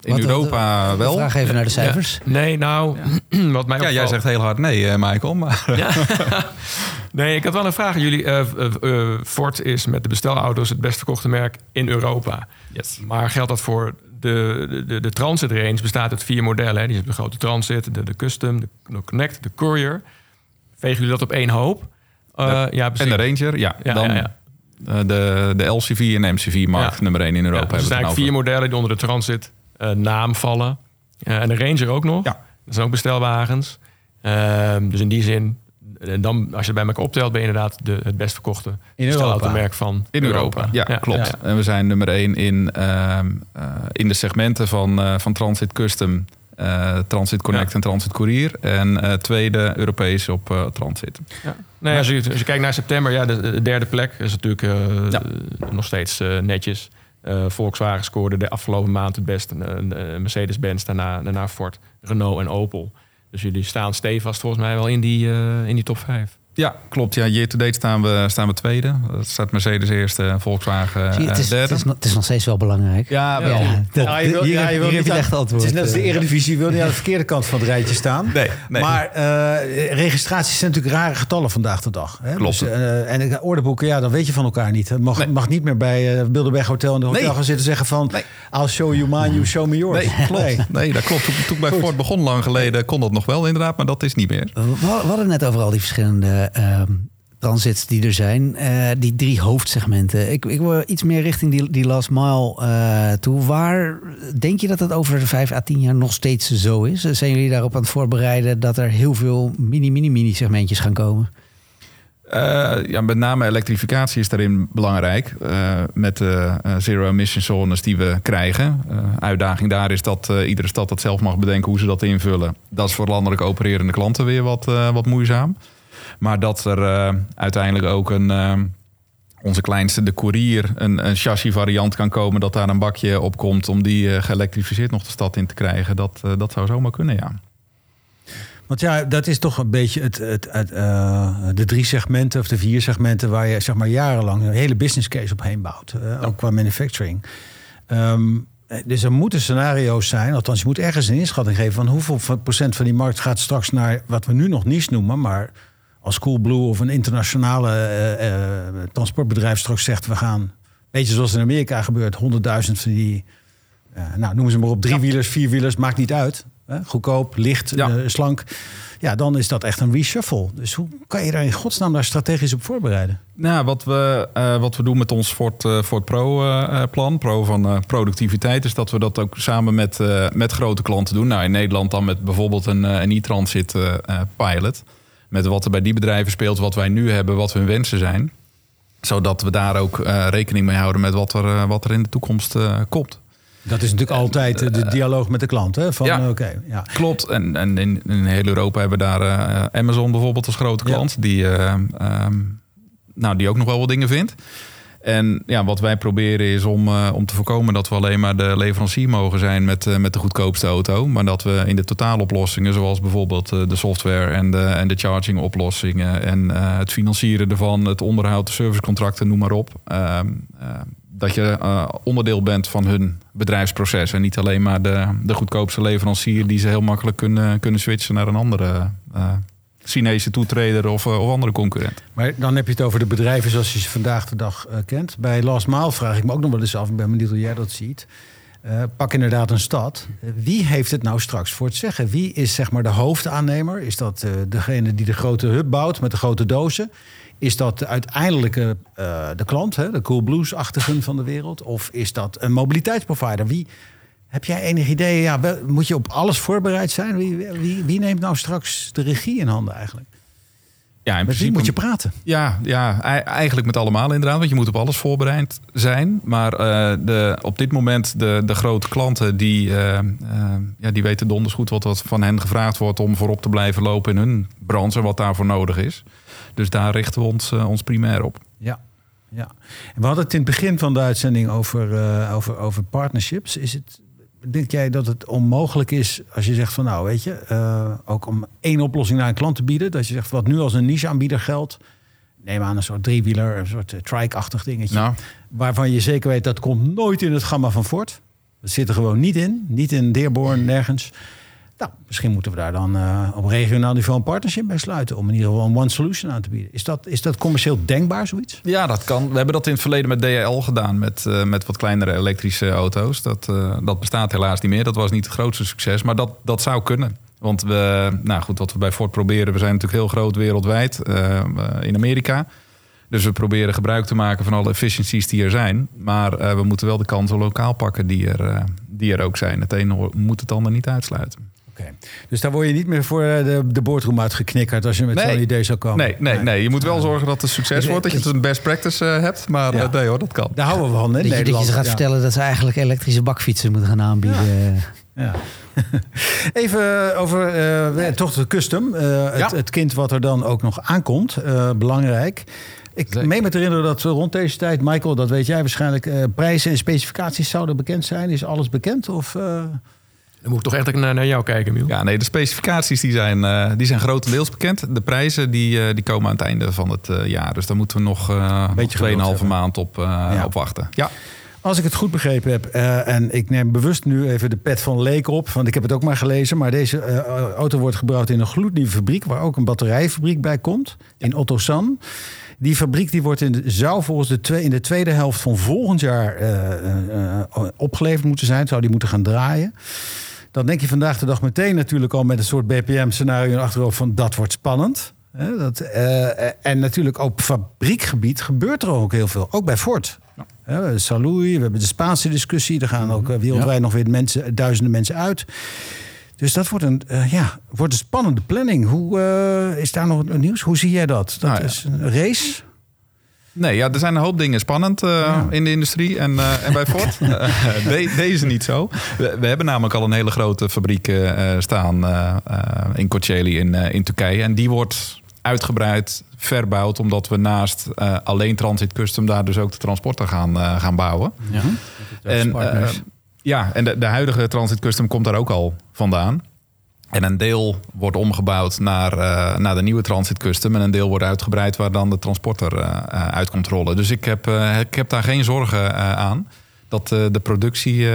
In Wat- Europa wel. Vraag even naar de cijfers. Ja. Nee, nou, wat mij Ja, jij zegt heel hard nee, eh, Michael. Maar Nee, ik had wel een vraag aan jullie. Eh, eh, eh, Ford is met de bestelauto's het best verkochte merk in Europa. yes. Maar geldt dat voor de, de, de, de Transit range? Bestaat uit vier modellen. Hè? Die is de grote Transit, de, de Custom, de, de Connect, de Courier. Vegen jullie dat op één hoop? Eh, Ja. ja, En precies. de Ranger, ja. Dan eh, De, de LCV en MCV-markt nummer 1 in Europa. Dus er hebben zijn eigenlijk het vier modellen die onder de Transit eh, naam vallen. En de Ranger ook nog. Ja. Dat zijn ook bestelwagens. Ehm, dus in die zin, eh, dan, als je het bij elkaar optelt... ben je inderdaad de, het best verkochte bestelautomerk van In Europa, ja, klopt. ja. En we zijn nummer 1 in, ehm, eh, in de segmenten van, van Transit Custom, eh, Transit Connect Ja. en Transit Courier. En eh, tweede Europees op eh, Transit. Ja. Nee, als, je, als je kijkt naar september, ja, de, de derde plek is natuurlijk Ja. nog steeds netjes. Volkswagen scoorde de afgelopen maand het best. Mercedes-Benz, daarna, daarna Ford, Renault en Opel. Dus jullie staan stevast volgens mij wel in die, in die top 5. Ja, klopt. Ja, year to date staan we, staan we tweede. Dat staat Mercedes eerste, Volkswagen Zie je, eh, het, is, derde. het, is, nog- het is nog steeds wel belangrijk. ja, wel. Ja, dat- Ja, je wil- hier ja, je hier heb je echt antwoord. Het is net als de. Eredivisie, je wil niet aan de verkeerde kant van het rijtje staan. Nee, nee. Maar eh, registraties zijn natuurlijk rare getallen vandaag de dag. Hè? Klopt. Dus, eh, en de ordeboeken, ja, dan weet je van elkaar niet. Het mag, Nee. mag niet meer bij eh Bilderberg Hotel in de hotel Nee. gaan zitten zeggen van... Nee. I'll show you mine, you show me yours. Nee, klopt. Nee. dat klopt. Toen, toen ik bij Goed. Ford begon lang geleden kon dat nog wel inderdaad, maar dat is niet meer. We, we hadden net over al die verschillende ehm, transits die er zijn. Eh, die drie hoofdsegmenten. Ik, ik wil iets meer richting die, die last mile eh, toe. Waar denk je dat dat over de vijf à tien jaar nog steeds zo is? Zijn jullie daarop aan het voorbereiden dat er heel veel mini, mini, mini segmentjes gaan komen? Eh, ja, met name elektrificatie is daarin belangrijk. met de zero-emission zones die we krijgen. Uitdaging daar is dat iedere stad dat zelf mag bedenken hoe ze dat invullen. Dat is voor landelijk opererende klanten weer wat, wat moeizaam. Maar dat er eh, uiteindelijk ook een... eh, onze kleinste, de courier, een, een chassis variant kan komen... dat daar een bakje op komt om die eh, geëlektrificeerd nog de stad in te krijgen. Dat, dat zou zomaar kunnen, ja. Want ja, dat is toch een beetje het, het, het, de drie segmenten of de vier segmenten... waar je zeg maar jarenlang een hele business case op heen bouwt. Ook qua manufacturing. Ehm, dus er moeten scenario's zijn, althans je moet ergens een inschatting geven... van hoeveel procent van die markt gaat straks naar wat we nu nog niche noemen... maar als Coolblue of een internationale eh, eh, transportbedrijf straks zegt... we gaan, beetje zoals in Amerika gebeurt, 100.000 van die... eh, nou, noemen ze maar op, driewielers, vierwielers, maakt niet uit. Hè? Goedkoop, licht, Ja. slank. Ja, dan is dat echt een reshuffle. Dus hoe kan je daar in godsnaam daar strategisch op voorbereiden? Nou, wat we, wat we doen met ons Ford, Ford Pro-plan, Pro van productiviteit, is dat we dat ook samen met, met grote klanten doen. Nou, in Nederland dan met bijvoorbeeld een, een e-transit pilot. Met wat er bij die bedrijven speelt, wat wij nu hebben, wat hun wensen zijn. Zodat we daar ook eh, rekening mee houden met wat er, eh, wat er in de toekomst eh, komt. Dat is natuurlijk altijd de dialoog met de klant. Hè? Van, ja. oké, ja. Klopt. En, en in, in heel Europa hebben we daar Amazon bijvoorbeeld als grote Ja. klant. Die, eh, ehm, nou, die ook nog wel wat dingen vindt. En ja, wat wij proberen is om, eh, om te voorkomen dat we alleen maar de leverancier mogen zijn met, eh, met de goedkoopste auto. Maar dat we in de totaaloplossingen, zoals bijvoorbeeld eh, de software en de, en de charging oplossingen en het financieren ervan, het onderhoud, de servicecontracten, noem maar op. ehm, eh, dat je onderdeel bent van hun bedrijfsproces. En niet alleen maar de, de goedkoopste leverancier die ze heel makkelijk kunnen, kunnen switchen naar een andere Chinese toetreder of, eh, of andere concurrent. Maar dan heb je het over de bedrijven zoals je ze vandaag de dag eh, kent. Bij Last Mile vraag ik me ook nog wel eens af, ik ben benieuwd hoe jij dat ziet. Eh, pak inderdaad een stad. Wie heeft het nou straks voor het zeggen? Wie is zeg maar de hoofdaannemer? Is dat degene die de grote hub bouwt met de grote dozen? Is dat de uiteindelijke de klant, hè, de Cool Blues-achtigen van de wereld? Of is dat een mobiliteitsprovider? Wie, heb jij enig idee? Ja, wel- moet je op alles voorbereid zijn? Wie, wie, wie neemt nou straks de regie in handen eigenlijk? Ja, in Met principe moet je praten? Ja, ja, ei- eigenlijk met allemaal inderdaad. Want je moet op alles voorbereid zijn. Maar eh, de, op dit moment de, de grote klanten die, eh, eh, ja, die weten donders goed wat, wat van hen gevraagd wordt om voorop te blijven lopen in hun branche en wat daarvoor nodig is. Dus daar richten we ons, ons primair op. Ja. ja. En we hadden het in het begin van de uitzending over, over, over partnerships. Is het, denk jij dat het onmogelijk is als je zegt van nou weet je, eh, ook om één oplossing naar een klant te bieden. Dat je zegt wat nu als een niche-aanbieder geldt. Neem aan een soort driewieler, een soort eh, trike-achtig dingetje. Nou, Waarvan je zeker weet dat komt nooit in het gamma van Ford. Dat zit er gewoon niet in. Niet in Dearborn, nergens. Nou, misschien moeten we daar dan eh, op regionaal niveau een partnership bij sluiten. Om in ieder geval een one solution aan te bieden. Is dat, is dat commercieel denkbaar, zoiets? ja, dat kan. We hebben dat in het verleden met DHL gedaan. Met, eh, met wat kleinere elektrische auto's. Dat, eh, dat bestaat helaas niet meer. Dat was niet het grootste succes. Maar dat, dat zou kunnen. Want we, nou goed, wat we bij Ford proberen. We zijn natuurlijk heel groot wereldwijd. in Amerika. Dus we proberen gebruik te maken van alle efficiencies die er zijn. Maar we moeten wel de kansen lokaal pakken die er, die er ook zijn. Het hoor- moet het ander niet uitsluiten. Dus daar word je niet meer voor eh, de, de boardroom uitgeknikkerd als je met Nee. zo'n idee zou komen. Nee, nee, nee. Je moet wel zorgen dat het succes Ik- wordt. Dat je het een best practice eh, hebt. Maar Ja. eh, nee hoor, dat kan. Daar houden we van, hè? Dat je, dat je Nederland. ze gaat Ja. vertellen dat ze eigenlijk elektrische bakfietsen moeten gaan aanbieden. Ja. Even over eh, toch de custom. Eh, het, Ja. het kind wat er dan ook nog aankomt. Eh, belangrijk. Ik meen me te herinneren dat rond deze tijd, Michael, dat weet jij waarschijnlijk, eh, prijzen en specificaties zouden bekend zijn. Is alles bekend? Of, eh, Dan moet ik toch echt naar, naar jou kijken, Miel. Ja, nee, de specificaties die zijn, eh, die zijn grotendeels bekend. De prijzen die, eh, die komen aan het einde van het eh, jaar. Dus daar moeten we nog, eh nog Beetje 2,5 geduld hebben. maand op, eh, Ja. op wachten. Ja. Als ik het goed begrepen heb, eh, en ik neem bewust nu even de pet van Leek op, want ik heb het ook maar gelezen, maar deze eh, auto wordt gebouwd in een gloednieuwe fabriek waar ook een batterijfabriek bij komt, in Ottosan. Die fabriek die wordt in de, zou volgens de twee, in de tweede helft van volgend jaar eh, eh, eh, opgeleverd moeten zijn, zou die moeten gaan draaien. Dan denk je vandaag de dag meteen natuurlijk al met een soort BPM-scenario achterhoofd van dat wordt spannend. Hè, dat, eh, en natuurlijk op fabriekgebied gebeurt er ook heel veel, ook bij Ford. Salouy, we hebben de Spaanse discussie. Er gaan ook eh, wereldwijd nog weer mensen, duizenden mensen uit. Dus dat wordt een, eh, ja, wordt een spannende planning. Hoe is daar nog nieuws? Hoe zie jij dat? Dat Nou ja. is een race. Nee, ja, er zijn een hoop dingen spannend eh, in de industrie en, eh, en bij Ford. Eh, de- deze niet zo. We, we hebben namelijk al een hele grote fabriek staan in Kocaeli in, in Turkije. En die wordt uitgebreid verbouwd omdat we naast alleen Transit Custom daar dus ook de transporter gaan, gaan bouwen. Ja. En, ja, en de, de huidige Transit Custom komt daar ook al vandaan. En een deel wordt omgebouwd naar, eh, naar de nieuwe Transit Custom. En een deel wordt uitgebreid waar dan de transporter eh, eh, uit komt rollen. Dus ik heb, ik heb daar geen zorgen aan. Dat de productie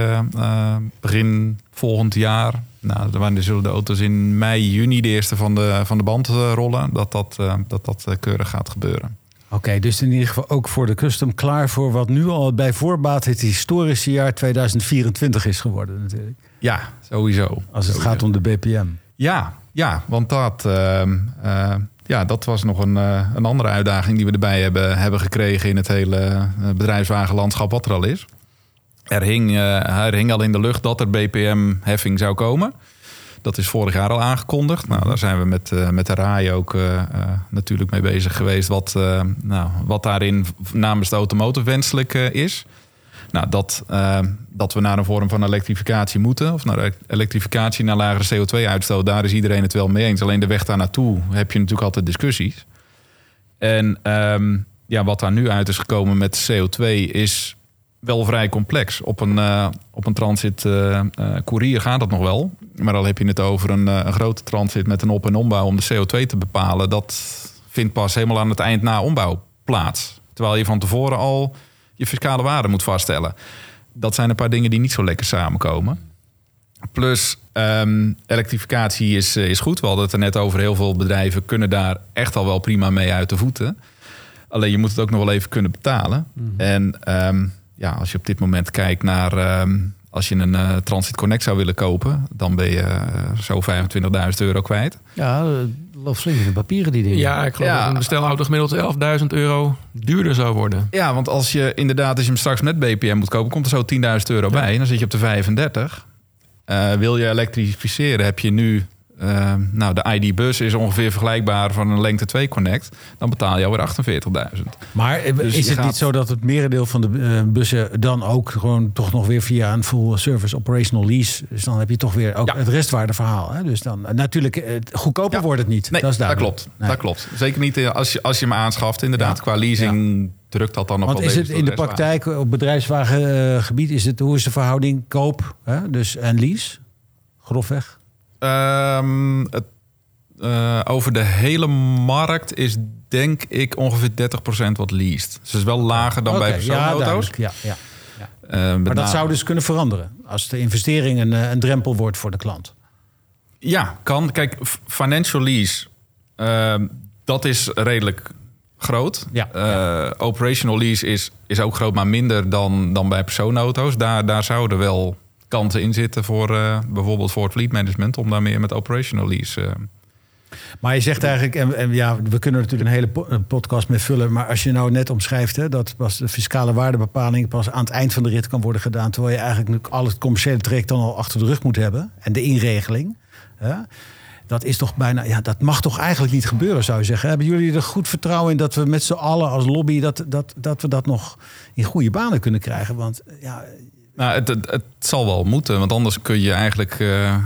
begin volgend jaar... Nou, wanneer zullen de auto's in mei, juni de eerste van de, van de band rollen. Dat dat, dat, dat keurig gaat gebeuren. Oké, dus in ieder geval ook voor de custom klaar voor wat nu al bij voorbaat het historische jaar 2024 is geworden natuurlijk. Ja, sowieso. Als het gaat om de BPM. Ja, ja want dat, ehm, eh, ja, dat was nog een, eh, een andere uitdaging die we erbij hebben, hebben gekregen in het hele eh, bedrijfswagenlandschap wat er al is. Er hing, er hing al in de lucht dat er BPM-heffing zou komen. Dat is vorig jaar al aangekondigd. Nou, daar zijn we met, eh, met de RAI ook eh, eh, natuurlijk mee bezig geweest. Wat, nou, wat daarin namens de automotive wenselijk is. Nou, dat, dat we naar een vorm van elektrificatie moeten. Of naar elektrificatie naar lagere CO2-uitstoot. Daar is iedereen het wel mee eens. Alleen de weg daar naartoe heb je natuurlijk altijd discussies. En ehm, ja, wat daar nu uit is gekomen met CO2 is wel vrij complex. Op een, eh, op een transit courier gaat dat nog wel. Maar al heb je het over een, een grote transit met een op- en ombouw om de CO2 te bepalen. Dat vindt pas helemaal aan het eind na ombouw plaats. Terwijl je van tevoren al je fiscale waarde moet vaststellen. Dat zijn een paar dingen die niet zo lekker samenkomen. Plus, ehm, elektrificatie is, is goed. We hadden het er net over. Heel veel bedrijven kunnen daar echt al wel prima mee uit de voeten. Alleen je moet het ook nog wel even kunnen betalen. En ehm, ja, als je op dit moment kijkt naar... ehm, als je een eh, Transit Connect zou willen kopen... dan ben je eh, zo 25.000 euro kwijt. Ja, eh, loopt flink in de papieren die dingen. Ja, ik geloof Ja. dat een bestelauto gemiddeld 11.000 euro duurder zou worden. Ja, want als je inderdaad, als je hem straks met BPM moet kopen... komt er zo 10.000 euro bij. En dan zit je op de 35. Eh, wil je elektrificeren, heb je nu eh, nou, de ID-bus is ongeveer vergelijkbaar van een lengte 2 Connect. Dan betaal je alweer 48.000. Maar eh, Dus is het gaat- niet zo dat het merendeel van de eh, bussen dan ook gewoon toch nog weer via een full service operational lease. Dus dan heb je toch weer ook Ja. het restwaardeverhaal. Hè? Dus dan natuurlijk, eh, goedkoper Ja. wordt het niet. Nee, dat is dat, klopt. Nee. Dat klopt. Zeker niet als je, als je hem aanschaft. Inderdaad, Ja. qua leasing drukt dat dan nog Want wel is het in de praktijk op bedrijfswagengebied, is het, hoe is de verhouding koop hè? Dus, en lease? Grofweg? Ehm, het, eh, over de hele markt is denk ik ongeveer 30% wat leased. Dus is wel lager dan bij Oké, ja, ja, ja. Eh, met Maar dat name- zou dus kunnen veranderen. Als de investering een, eh, een drempel wordt voor de klant. Ja, kan. Kijk, financial lease, ehm, dat is redelijk groot. Ja. Eh, operational lease is, is ook groot, maar minder dan, dan bij personenauto's. Daar, daar zouden wel kanten in zitten voor eh, bijvoorbeeld voor het fleet management... om daar meer met operational lease... eh, Maar je zegt eigenlijk, en, ja, we kunnen natuurlijk een hele podcast mee vullen. Maar als je nou net omschrijft hè, dat pas de fiscale waardebepaling pas aan het eind van de rit kan worden gedaan. Terwijl je eigenlijk al het commerciële traject dan al achter de rug moet hebben. En de inregeling. Hè, dat is toch bijna, ja, dat mag toch eigenlijk niet gebeuren, zou je zeggen. Hebben jullie er goed vertrouwen in dat we met z'n allen als lobby dat, dat, dat we dat nog in goede banen kunnen krijgen? Want ja, Nou, het, het, het zal wel moeten, want anders kun je eigenlijk eh, eh,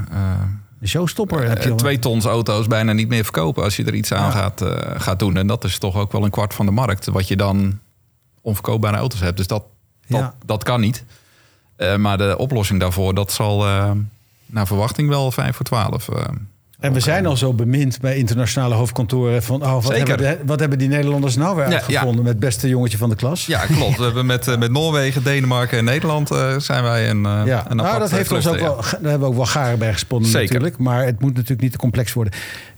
de showstopper heb je al. twee tons auto's bijna niet meer verkopen als je er iets aan Ja. gaat, eh, gaat doen. En dat is toch ook wel een kwart van de markt, wat je dan onverkoopbare auto's hebt. Dus dat, dat, Ja. dat kan niet. Eh, maar de oplossing daarvoor, dat zal eh, naar verwachting wel 5 voor 12. En we zijn al zo bemind bij internationale hoofdkantoren van oh, wat, Zeker. hebben, wat hebben die Nederlanders nou weer Ja, uitgevonden met het beste jongetje van de klas? Ja, klopt. We hebben met, eh, met Noorwegen, Denemarken en Nederland eh, zijn wij een, eh Ja, een nou, dat heeft ons ook wel, ja. daar hebben we ook wel garen bij gesponnen Zeker. natuurlijk. Maar het moet natuurlijk niet te complex worden.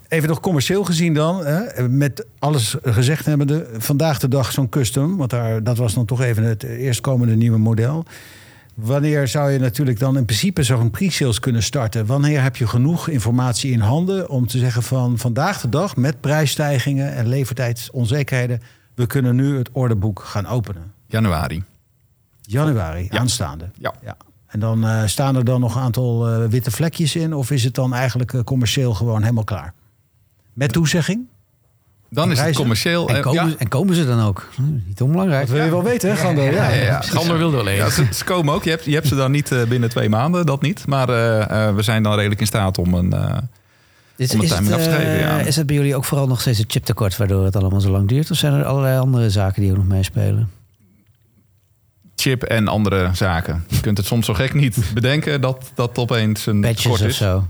Even nog commercieel gezien dan, hè, met alles gezegd hebbende, vandaag de dag zo'n custom, want daar, dat was dan toch even het eerstkomende nieuwe model. Wanneer zou je natuurlijk dan in principe zo'n pre-sales kunnen starten? Wanneer heb je genoeg informatie in handen om te zeggen van vandaag de dag met prijsstijgingen en levertijdsonzekerheden, we kunnen nu het orderboek gaan openen? Januari. Januari, Ja. aanstaande. Ja. Ja. En dan eh, staan er dan nog een aantal eh, witte vlekjes in? Of is het dan eigenlijk eh, commercieel gewoon helemaal klaar? Met toezegging? Dan is het commercieel. En eh, komen, ja, en komen ze dan ook? Niet onbelangrijk. Dat wil je wel weten, hè, Gando? Ja, ja, ja, ja. Gander wilde wel Ja, even. ze, ze komen ook. Je hebt, je hebt ze dan niet eh, binnen twee maanden, dat niet. Maar eh, eh, we zijn dan redelijk in staat om een... eh, Is, is, het, timing af te geven, ja. is het bij jullie ook vooral nog steeds het chiptekort waardoor het allemaal zo lang duurt? Of zijn er allerlei andere zaken die ook nog meespelen? chip en andere zaken. Je kunt het soms zo gek niet bedenken dat dat opeens een Badges tekort of is. zo?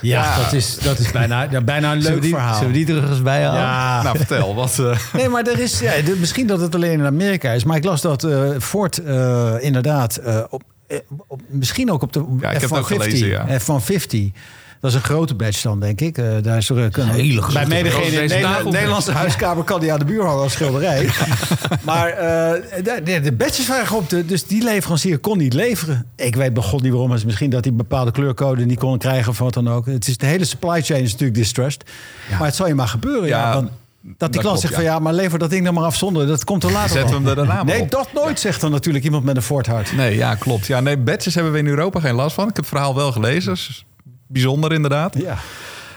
Ja, dat is, dat is bijna, ja, bijna een leuk die, verhaal. zullen we die er eens bij halen? ja. Nou, vertel. Wat, eh, Nee, maar er is, ja, de- misschien dat het alleen in Amerika is. Maar ik las dat eh, Ford eh, inderdaad eh, op, op, misschien ook op de Ja, ik heb het ook F-150. gelezen, ja. F-150. Dat is een grote badge dan, denk ik. Eh, daar is er, eh, kunnen- Hele grote bij in Deze de. Nederlandse huiskamer kan die aan de buur hangen als schilderij. maar eh, de, de, de badges waren op, de, dus die leverancier kon niet leveren. Ik weet bij god niet waarom. Misschien dat hij een bepaalde kleurcode niet kon krijgen of wat dan ook. Het is, de hele supply chain is natuurlijk distressed. Maar het zal je maar gebeuren. Ja, dat die klant zegt van ja, maar lever dat ding dan maar af zonder. Dat komt er later Zetten we hem er daarna maar Nee, op. dat nooit, zegt dan natuurlijk iemand met een Ford hart. nee, ja, klopt. Ja, nee, badges hebben we in Europa geen last van. Ik heb het verhaal wel gelezen. Dus bijzonder inderdaad. Ja.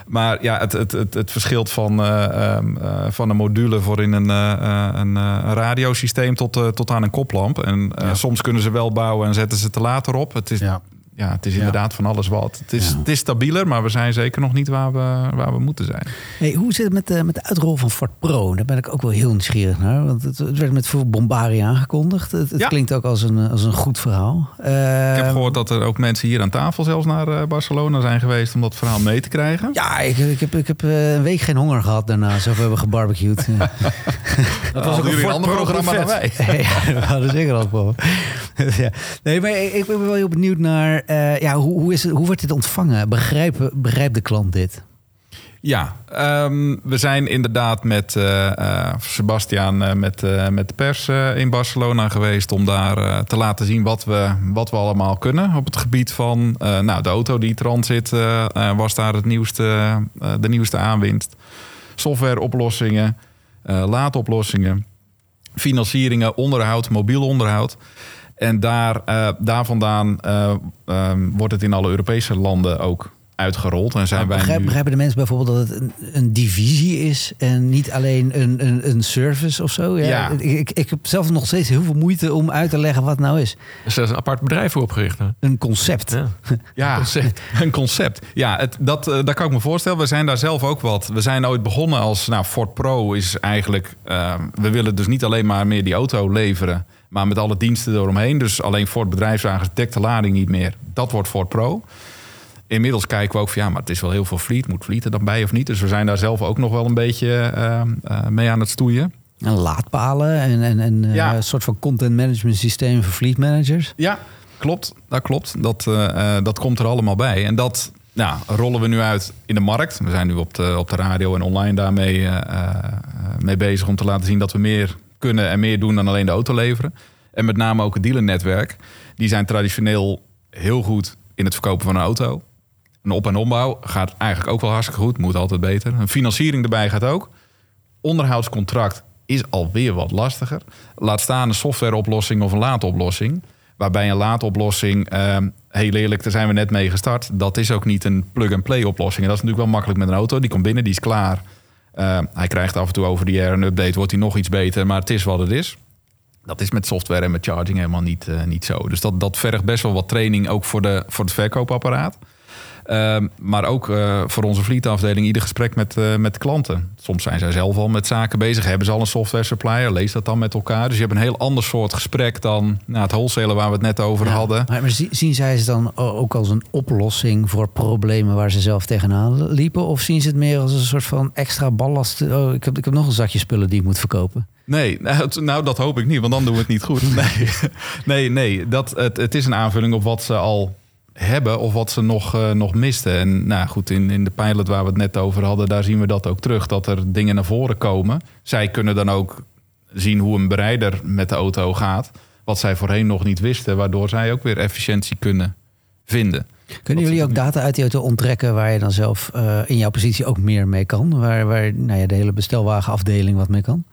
Maar ja, het, het, het, het verschilt van, eh, ehm, eh, van een module voor in een, eh, een, radiosysteem tot, tot aan een koplamp. En Ja. soms kunnen ze wel bouwen en zetten ze te later op. Het is, ja. Ja. het is Ja. inderdaad van alles wat. Het is, Ja. het is stabieler, maar we zijn zeker nog niet waar we, waar we moeten zijn. Hey, hoe zit het met de, met de uitrol van Ford Pro? Daar ben ik ook wel heel nieuwsgierig naar. Want het, het werd met veel bombarie aangekondigd. Het, het Ja. klinkt ook als een, als een goed verhaal. Ik heb Ehm, gehoord dat er ook mensen hier aan tafel zelfs naar eh, Barcelona zijn geweest om dat verhaal mee te krijgen. Ja, ik, ik heb, ik heb eh, een week geen honger gehad daarna. Zo we hebben gebarbecued. Dat was ook een ander Pro programma dan wij. ja, we hadden zeker al voor. ja. Nee, maar ik, ik ben wel heel benieuwd naar... eh, ja, hoe, hoe, is het, hoe wordt dit ontvangen? Begrijpt de klant dit? Ja, ehm, we zijn inderdaad met eh, eh, Sebastian, met, met de pers in Barcelona geweest om daar te laten zien wat we, wat we allemaal kunnen op het gebied van nou, de auto die transit was daar het nieuwste, de nieuwste aanwinst. Softwareoplossingen, laadoplossingen, financieringen, onderhoud, mobiel onderhoud. En daar, eh, daar vandaan eh, ehm, wordt het in alle Europese landen ook uitgerold. En zijn wij Begrijp, nu... begrijpen de mensen bijvoorbeeld dat het een, een divisie is en niet alleen een, een, een service of zo? Ja, Ja. Ik, ik, ik heb zelf nog steeds heel veel moeite om uit te leggen wat het nou is. Dus er is een apart bedrijf voor opgericht. hè? Een concept. Ja. Ja, Concept. een concept. Ja, het, dat, dat kan ik me voorstellen. We zijn daar zelf ook wat. We zijn ooit begonnen als, nou, Ford Pro is eigenlijk... eh, we willen dus niet alleen maar meer die auto leveren... maar met alle diensten eromheen. Dus alleen Ford bedrijfswagens dekt de lading niet meer. Dat wordt Ford Pro. Inmiddels kijken we ook van ja, maar het is wel heel veel fleet. Moet fleet er dan bij of niet? Dus we zijn daar zelf ook nog wel een beetje eh, eh, mee aan het stoeien. En laadpalen en, en, en eh, Ja. een soort van content management systeem voor fleet managers. Ja, klopt. Dat klopt. Dat, eh, dat komt er allemaal bij. En dat nou, rollen we nu uit in de markt. We zijn nu op de, op de radio en online daarmee mee bezig om te laten zien dat we meer kunnen en meer doen dan alleen de auto leveren. En met name ook het dealernetwerk. Die zijn traditioneel heel goed in het verkopen van een auto. Een op- en ombouw gaat eigenlijk ook wel hartstikke goed. Moet altijd beter. Een financiering erbij gaat ook. Onderhoudscontract is alweer wat lastiger. Laat staan een softwareoplossing of een laadoplossing. Waarbij een laadoplossing, ehm, heel eerlijk, daar zijn we net mee gestart. Dat is ook niet een plug-and-play oplossing. En dat is natuurlijk wel makkelijk met een auto. Die komt binnen, die is klaar. Ehm, hij krijgt af en toe over de air een update, wordt hij nog iets beter. Maar het is wat het is. Dat is met software en met charging helemaal niet, eh, niet zo. Dus dat, dat vergt best wel wat training ook voor, de, voor het verkoopapparaat. Ehm, maar ook eh, voor onze fleetafdeling ieder gesprek met, eh, met klanten. Soms zijn zij zelf al met zaken bezig. Hebben ze al een software supplier? Lees dat dan met elkaar. Dus je hebt een heel ander soort gesprek dan nou, het wholesalen waar we het net over Ja. hadden. Maar, maar zie- zien zij het dan ook als een oplossing voor problemen waar ze zelf tegenaan liepen? Of zien ze het meer als een soort van extra ballast? Oh, ik heb, ik heb nog een zakje spullen die ik moet verkopen. Nee, nou, nou dat hoop ik niet, want dan doen we het niet goed. Nee, nee, nee dat, het, het is een aanvulling op wat ze al hebben of wat ze nog, eh, nog misten. En nou goed, in, in de pilot waar we het net over hadden, daar zien we dat ook terug. Dat er dingen naar voren komen. Zij kunnen dan ook zien hoe een bereider met de auto gaat. Wat zij voorheen nog niet wisten, waardoor zij ook weer efficiëntie kunnen vinden. Kunnen jullie ook data uit die auto onttrekken waar je dan zelf eh, in jouw positie ook meer mee kan? Waar, waar nou ja, de hele bestelwagenafdeling wat mee kan?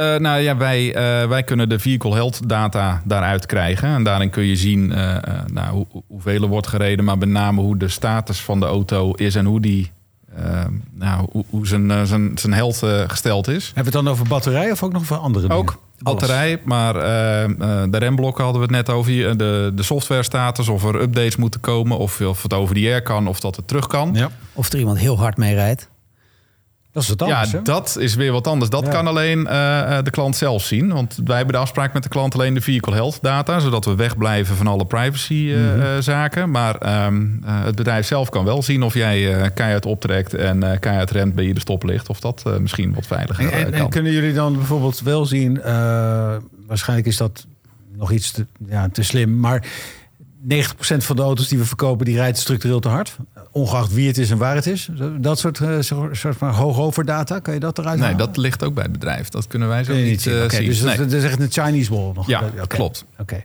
Eh, nou ja, wij, eh, wij kunnen de vehicle health data daaruit krijgen. En daarin kun je zien eh, eh, nou, hoe, hoeveel er wordt gereden, maar met name hoe de status van de auto is en hoe die. nou, hoe, hoe zijn, zijn, zijn health gesteld is. Hebben we het dan over batterij of ook nog over andere dingen? Ook batterij, maar eh, eh, de remblokken hadden we het net over. hier. De, de software status, of er updates moeten komen, of, of het over die air kan, of dat het terug kan. Ja, Of er iemand heel hard mee rijdt? Dat is anders. ja, hè? dat is weer wat anders. Dat Ja. kan alleen eh, eh, de klant zelf zien. Want wij hebben de afspraak met de klant alleen de vehicle health data. Zodat we wegblijven van alle privacy eh, Mhm. zaken. Maar ehm, eh, het bedrijf zelf kan wel zien of jij keihard optrekt en eh keihard remt bij je de stoplicht. Of dat misschien wat veiliger En, en, kan. en kunnen jullie dan bijvoorbeeld wel zien, waarschijnlijk is dat nog iets te, ja, te slim, maar 90% van de auto's die we verkopen, die rijdt structureel te hard. Ongeacht wie het is en waar het is. Dat soort, eh, soort van hoog data, kan je dat eruit Nee, halen? dat ligt ook bij het bedrijf. Dat kunnen wij zo niet, zien. eh, dus Nee. dat is echt een Chinese wall nog. Ja, klopt. Oké.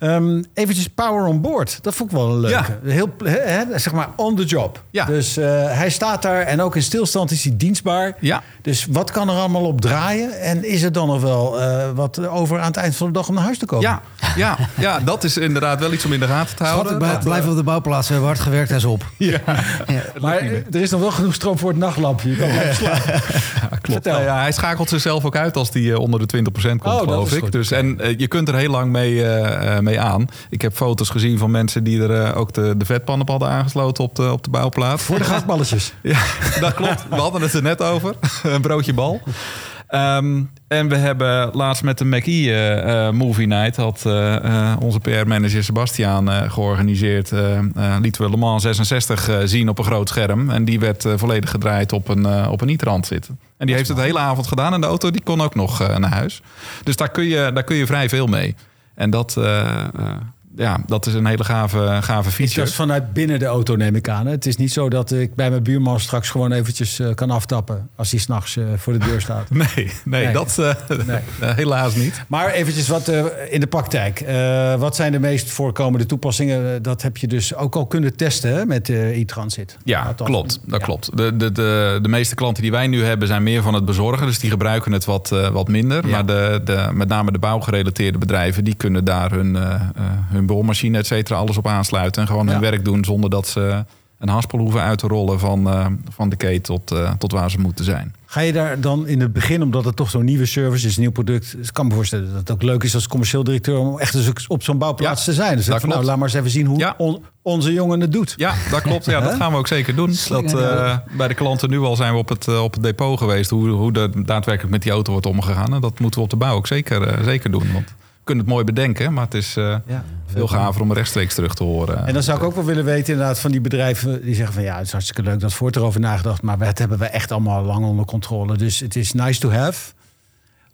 Ehm, eventjes power on board. Dat vond ik wel een leuke. Heel, hè, hè, zeg maar on the job. Ja. Dus eh, hij staat daar en ook in stilstand is hij dienstbaar. Ja. Dus wat kan er allemaal op draaien? En is er dan nog wel eh, wat over aan het eind van de dag om naar huis te komen? Ja, ja, ja, dat is inderdaad wel iets om in de gaten te Schat, houden. ik blijf, Dat, blijf op de bouwplaats. We hebben hard gewerkt, is op. Ja. Maar eh, er is nog wel genoeg stroom voor het nachtlampje. Je kan blijven slapen. Ja, klopt. Vertel. Nou ja, hij schakelt zichzelf ook uit als die eh, onder de 20% komt, Oh, dat geloof is ik. goed. Dus, en eh, je kunt er heel lang mee, eh, eh, mee aan. Ik heb foto's gezien van mensen die er eh, ook de, de vetpan op hadden aangesloten op de, op de bouwplaats. Voor de gasballetjes. Ja, dat klopt. We hadden het er net over. Een broodje bal. Ehm, en we hebben laatst met de McE eh, eh, Movie Night... had onze PR-manager Sebastiaan georganiseerd... lieten we Le Mans 66 eh, zien op een groot scherm. En die werd volledig gedraaid op een, op een e-trant zitten. En die heeft het de hele avond gedaan. En de auto die kon ook nog naar huis. Dus daar kun, je, daar kun je vrij veel mee. En dat, eh, ja, dat is een hele gave, gave Is feature. dat vanuit binnen de auto, neem ik aan. hè? Het is niet zo dat ik bij mijn buurman straks gewoon eventjes eh, kan aftappen... als hij s'nachts eh voor de deur staat. Nee, nee, Nee. dat eh, Nee. helaas niet. Maar eventjes wat in de praktijk. Wat zijn de meest voorkomende toepassingen? Dat heb je dus ook al kunnen testen hè, met e-transit. Ja, Althans, klopt. Dat ja. klopt. De, de, de, de meeste klanten die wij nu hebben zijn meer van het bezorgen. Dus die gebruiken het wat, wat minder. Ja. Maar de, de, met name de bouwgerelateerde bedrijven... die kunnen daar hun, hun boormachine, et cetera, alles op aansluiten. En gewoon hun werk doen zonder dat ze een haspel hoeven uit te rollen van, eh, van de keten tot, eh, tot waar ze moeten zijn. Ga je daar dan in het begin, omdat het toch zo'n nieuwe service is, een nieuw product, ik kan me voorstellen dat het ook leuk is als commercieel directeur om echt eens op zo'n bouwplaats Ja, te zijn. Dus dat van, nou, laat maar eens even zien hoe Ja. on- onze jongen het doet. Ja, dat klopt. Ja, dat gaan we ook zeker doen. Dat, eh, bij de klanten nu al zijn we op het, op het depot geweest. Hoe, hoe er daadwerkelijk met die auto wordt omgegaan. En dat moeten we op de bouw ook zeker, zeker doen. Want kunnen het mooi bedenken. Maar het is Ja. veel gaver om rechtstreeks terug te horen. En dan zou ik ook wel willen weten inderdaad van die bedrijven die zeggen van ja, het is hartstikke leuk dat Ford erover nagedacht, maar dat hebben we echt allemaal lang onder controle. Dus het is nice to have.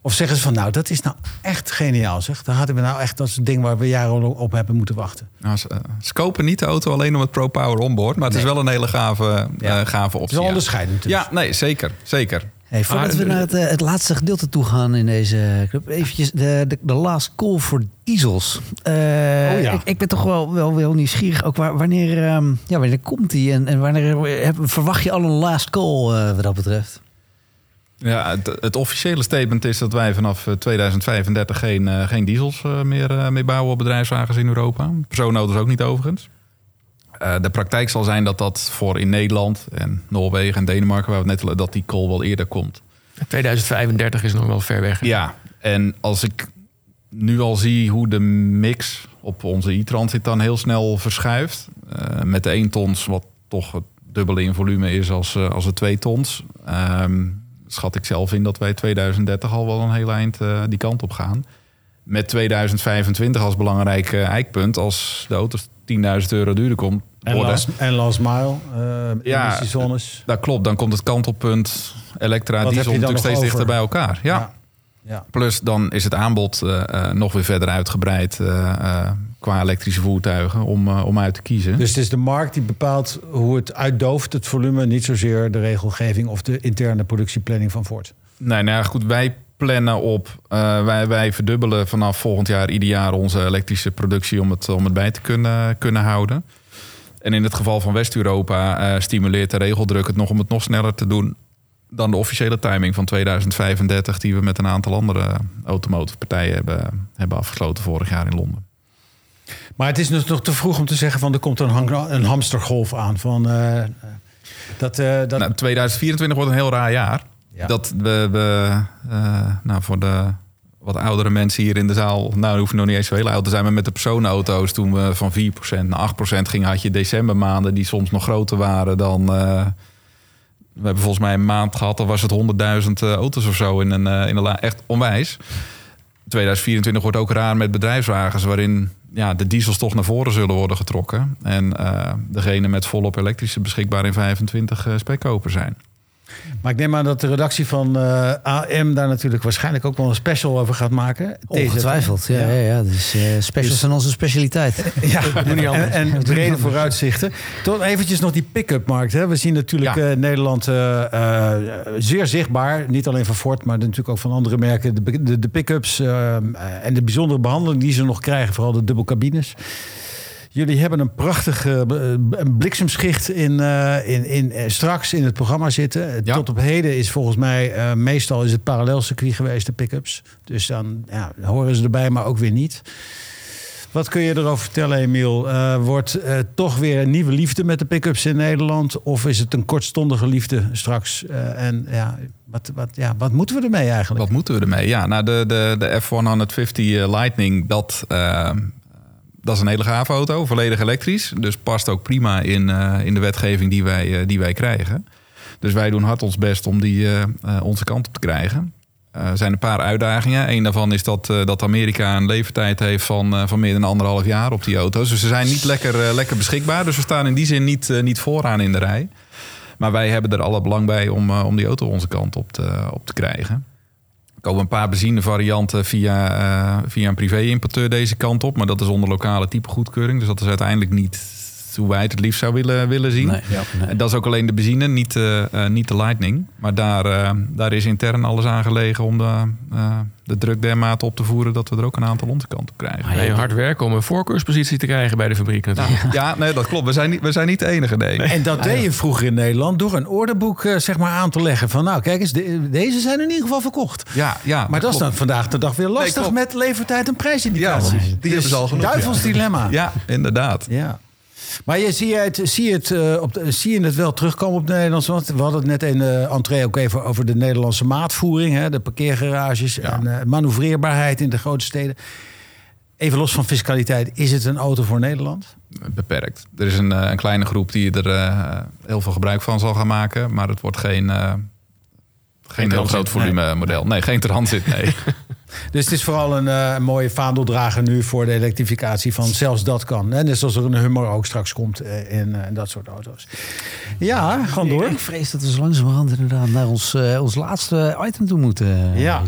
Of zeggen ze van nou, dat is nou echt geniaal zeg. Daar hadden we nou echt, dat is het ding waar we jaren op hebben moeten wachten. Nou, ze, eh, ze kopen niet de auto alleen om het Pro Power onboard. Maar het is wel een hele gave, Ja. eh, gave Het optie. is wel ja. onderscheidend. dus. Ja, nee, zeker. Zeker. Hey, voordat we eh, naar het, eh, het laatste gedeelte toe gaan in deze club, eventjes de, de, de last call voor diesels. Eh, Oh ja. ik, ik ben toch wel, wel, wel nieuwsgierig. Ook waar, wanneer, ehm, ja, wanneer komt die en, en wanneer heb, verwacht je al een last call eh, wat dat betreft? Ja, het, het officiële statement is dat wij vanaf eh, 2035 geen, eh, geen diesels eh, meer, eh, meer bouwen op bedrijfswagens in Europa. Personenauto's ook niet overigens. Eh, de praktijk zal zijn dat dat voor in Nederland en Noorwegen en Denemarken, waar we het net dat die call wel eerder komt. 2035 is nog wel ver weg. Ja, en als ik nu al zie hoe de mix op onze e-transit dan heel snel verschuift. eh, met de 1 tons, wat toch het dubbele in volume is als, eh, als de 2 tons. ehm, schat ik zelf in dat wij 2030 al wel een heel eind die kant op gaan. Met 2025 als belangrijk eikpunt. Als de auto's 10.000 euro duurder komt En last, en last mile, eh Ja, emissiezones. Dat klopt, dan komt het kantelpunt Elektra, Wat heb diesel natuurlijk steeds dichter bij elkaar. ja. ja. ja. Plus dan is het aanbod eh, eh, nog weer verder uitgebreid qua elektrische voertuigen om, om uit te kiezen. Dus het is de markt die bepaalt hoe het uitdooft, het volume, niet zozeer de regelgeving of de interne productieplanning van Ford. Nee, nou ja, goed, wij plannen op, eh, wij, wij verdubbelen vanaf volgend jaar ieder jaar onze elektrische productie om het, om het bij te kunnen, kunnen houden. En in het geval van West-Europa eh, stimuleert de regeldruk het nog om het nog sneller te doen dan de officiële timing van 2035 die we met een aantal andere automotive partijen hebben, hebben afgesloten vorig jaar in Londen. Maar het is dus nog te vroeg om te zeggen van er komt een, een hamstergolf aan. Van, eh, dat, dat, Nou, 2024 wordt een heel raar jaar. Dat we, we eh, nou, voor de wat oudere mensen hier in de zaal, nou, hoeven nog niet eens zo heel oud te zijn, maar met de personenauto's, toen we van 4% naar 8% gingen, had je decembermaanden die soms nog groter waren dan. eh, we hebben volgens mij een maand gehad, dan was het 100.000 eh, auto's of zo in een, in een echt onwijs. 2024 wordt ook raar met bedrijfswagens, waarin ja, de diesels toch naar voren zullen worden getrokken. En degene met volop elektrische beschikbaar in 25 uh, spekkoper zijn. Maar ik neem aan dat de redactie van eh, AM daar natuurlijk waarschijnlijk ook wel een special over gaat maken. Ongetwijfeld, ja. ja. ja, Dus eh specials Dus- zijn onze specialiteit. Ja, en, anders. en brede vooruitzichten. Tot eventjes nog die pick-up markt. Hè. We zien natuurlijk Ja. eh, Nederland zeer zichtbaar. Niet alleen van Ford, maar natuurlijk ook van andere merken. De, de, de pick-ups en de bijzondere behandeling die ze nog krijgen. Vooral de dubbelcabines. Jullie hebben een prachtige eh, een bliksemschicht in, eh, in, in, eh, straks in het programma zitten. Ja. Tot op heden is volgens mij eh, meestal is het parallelcircuit geweest, de pick-ups. Dus dan ja, horen ze erbij, maar ook weer niet. Wat kun je erover vertellen, Emiel? Eh, wordt eh, toch weer een nieuwe liefde met de pick-ups in Nederland? Of is het een kortstondige liefde straks? Eh, en ja wat, wat, ja, wat moeten we ermee eigenlijk? Wat moeten we ermee? Ja, nou, de, de, de F-150 Lightning, dat, eh, dat is een hele gave auto, volledig elektrisch. Dus past ook prima in, eh, in de wetgeving die wij, eh, die wij krijgen. Dus wij doen hard ons best om die eh, onze kant op te krijgen. Er zijn een paar uitdagingen. Eén daarvan is dat, dat Amerika een levertijd heeft van, van meer dan anderhalf jaar op die auto's. Dus ze zijn niet lekker, lekker beschikbaar. Dus we staan in die zin niet, niet vooraan in de rij. Maar wij hebben er alle belang bij om, om die auto onze kant op te, op te krijgen. Komen een paar benzinevarianten via, eh, via een privé-importeur deze kant op. Maar dat is onder lokale typegoedkeuring. Dus dat is uiteindelijk niet hoe wij het het liefst zouden willen, willen zien. Nee, ja, nee. Dat is ook alleen de benzine, niet, eh, eh, niet de Lightning. Maar daar, eh, daar is intern alles aan gelegen om de, eh, de druk dermate op te voeren... dat we er ook een aantal onze kant op krijgen. Hard werken om een voorkeurspositie te krijgen bij de fabriek natuurlijk. Ja, nee, dat klopt. We zijn niet, we zijn niet de enige, nee. En dat deed je vroeger in Nederland door een orderboek zeg maar, aan te leggen. Van nou, kijk eens, de- deze zijn in ieder geval verkocht. Ja, ja, Maar dat is dan vandaag de dag weer lastig met levertijd en prijsindicatie. Ja. Die hebben ze al genoeg, Duivels dilemma. Ja, inderdaad. Ja. Maar je, zie, je het, zie, je het, eh, op de, zie je het wel terugkomen op de Nederlandse markt? We hadden het net in de entree ook even over de Nederlandse maatvoering. Hè, de parkeergarages en uh, manoeuvreerbaarheid in de grote steden. Even los van fiscaliteit, is het een auto voor Nederland? Beperkt. Er is een, eh, een kleine groep die er uh, heel veel gebruik van zal gaan maken. Maar het wordt geen, uh, geen heel groot volume nee. model. Nee, geen transit, nee. Dus het is vooral een uh, mooie vaandeldrager nu voor de elektrificatie van zelfs dat kan. Hè? Net zoals er een Hummer ook straks komt uh, in, uh, dat soort auto's. Ja, gewoon door. Ik vrees dat we zo langzamerhand inderdaad naar ons, ons laatste item toe moeten. Ja.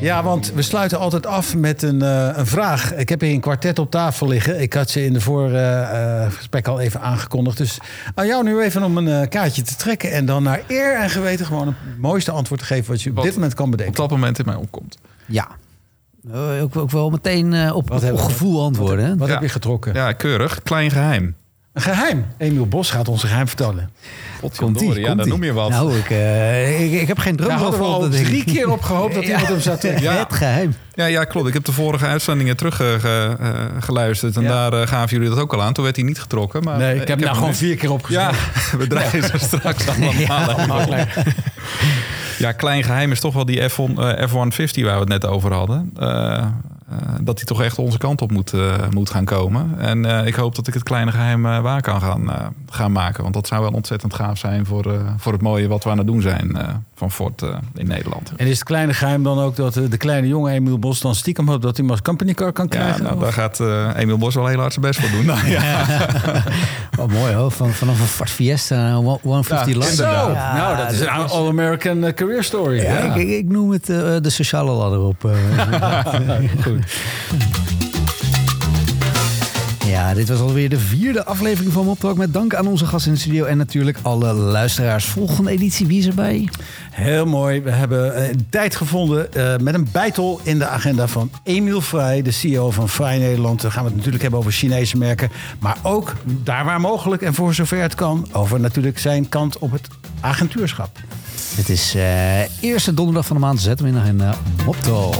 Ja, want we sluiten altijd af met een, een vraag. Ik heb hier een kwartet op tafel liggen. Ik had ze in de vorige gesprek al even aangekondigd. Dus aan jou nu even om een kaartje te trekken. En dan naar eer en geweten gewoon het mooiste antwoord te geven wat je op dit moment kan bedenken. Op dat moment in mij opkomt. Ja. Ook, ook wel meteen uh, op, op, op gevoel antwoorden. Wat, wat ja. heb je getrokken? Ja, keurig. Klein geheim. Een geheim. Emiel Bos gaat ons geheim vertellen. Komt die, ja, dan noem je wat. Nou, ik, uh, ik, ik, heb geen droom Daar hadden we al drie keer op gehoopt dat iemand hem zou trekken. Ja. Het geheim. Ja, ja, klopt. Ik heb de vorige uitzendingen teruggeluisterd. Uh, en ja. daar uh, gaven jullie dat ook al aan. Toen werd hij niet getrokken. Maar nee, ik, ik heb nou gewoon vier keer opgezocht. Ja, we draaien ze straks allemaal. Ja, ja, klein geheim is toch wel die F1, uh, F-150 waar we het net over hadden. Uh, dat die toch echt onze kant op moet, moet gaan komen. En ik hoop dat ik het kleine geheim waar kan gaan, gaan maken. Want dat zou wel ontzettend gaaf zijn voor, voor het mooie wat we aan het doen zijn van Ford in Nederland. En is het kleine geheim dan ook dat de kleine jongen Emiel Bos dan stiekem hoopt dat hij maar company car kan krijgen? Ja, nou, daar gaat Emiel Bos wel heel hard zijn best voor doen. nou, ja. oh, mooi hoor. Van, vanaf een Ford Fiesta 150 ja, London. Ja, nou, dat is een all-American career story. Ja, ja. Ik, ik, noem het uh, de sociale ladder op. Uh, Goed. Ja, dit was alweer de vierde aflevering van Moptalk. Met dank aan onze gast in de studio en natuurlijk alle luisteraars. Volgende editie, wie is erbij? Heel mooi. We hebben een tijd gevonden uh, met een bijtel in de agenda van Emiel Vrij, de CEO van Vrij Nederland. Dan gaan we het natuurlijk hebben over Chinese merken. Maar ook daar waar mogelijk en voor zover het kan, over natuurlijk zijn kant op het agentuurschap. Het is uh, eerste donderdag van de maand. Zet hem in de agenda. Moptalk.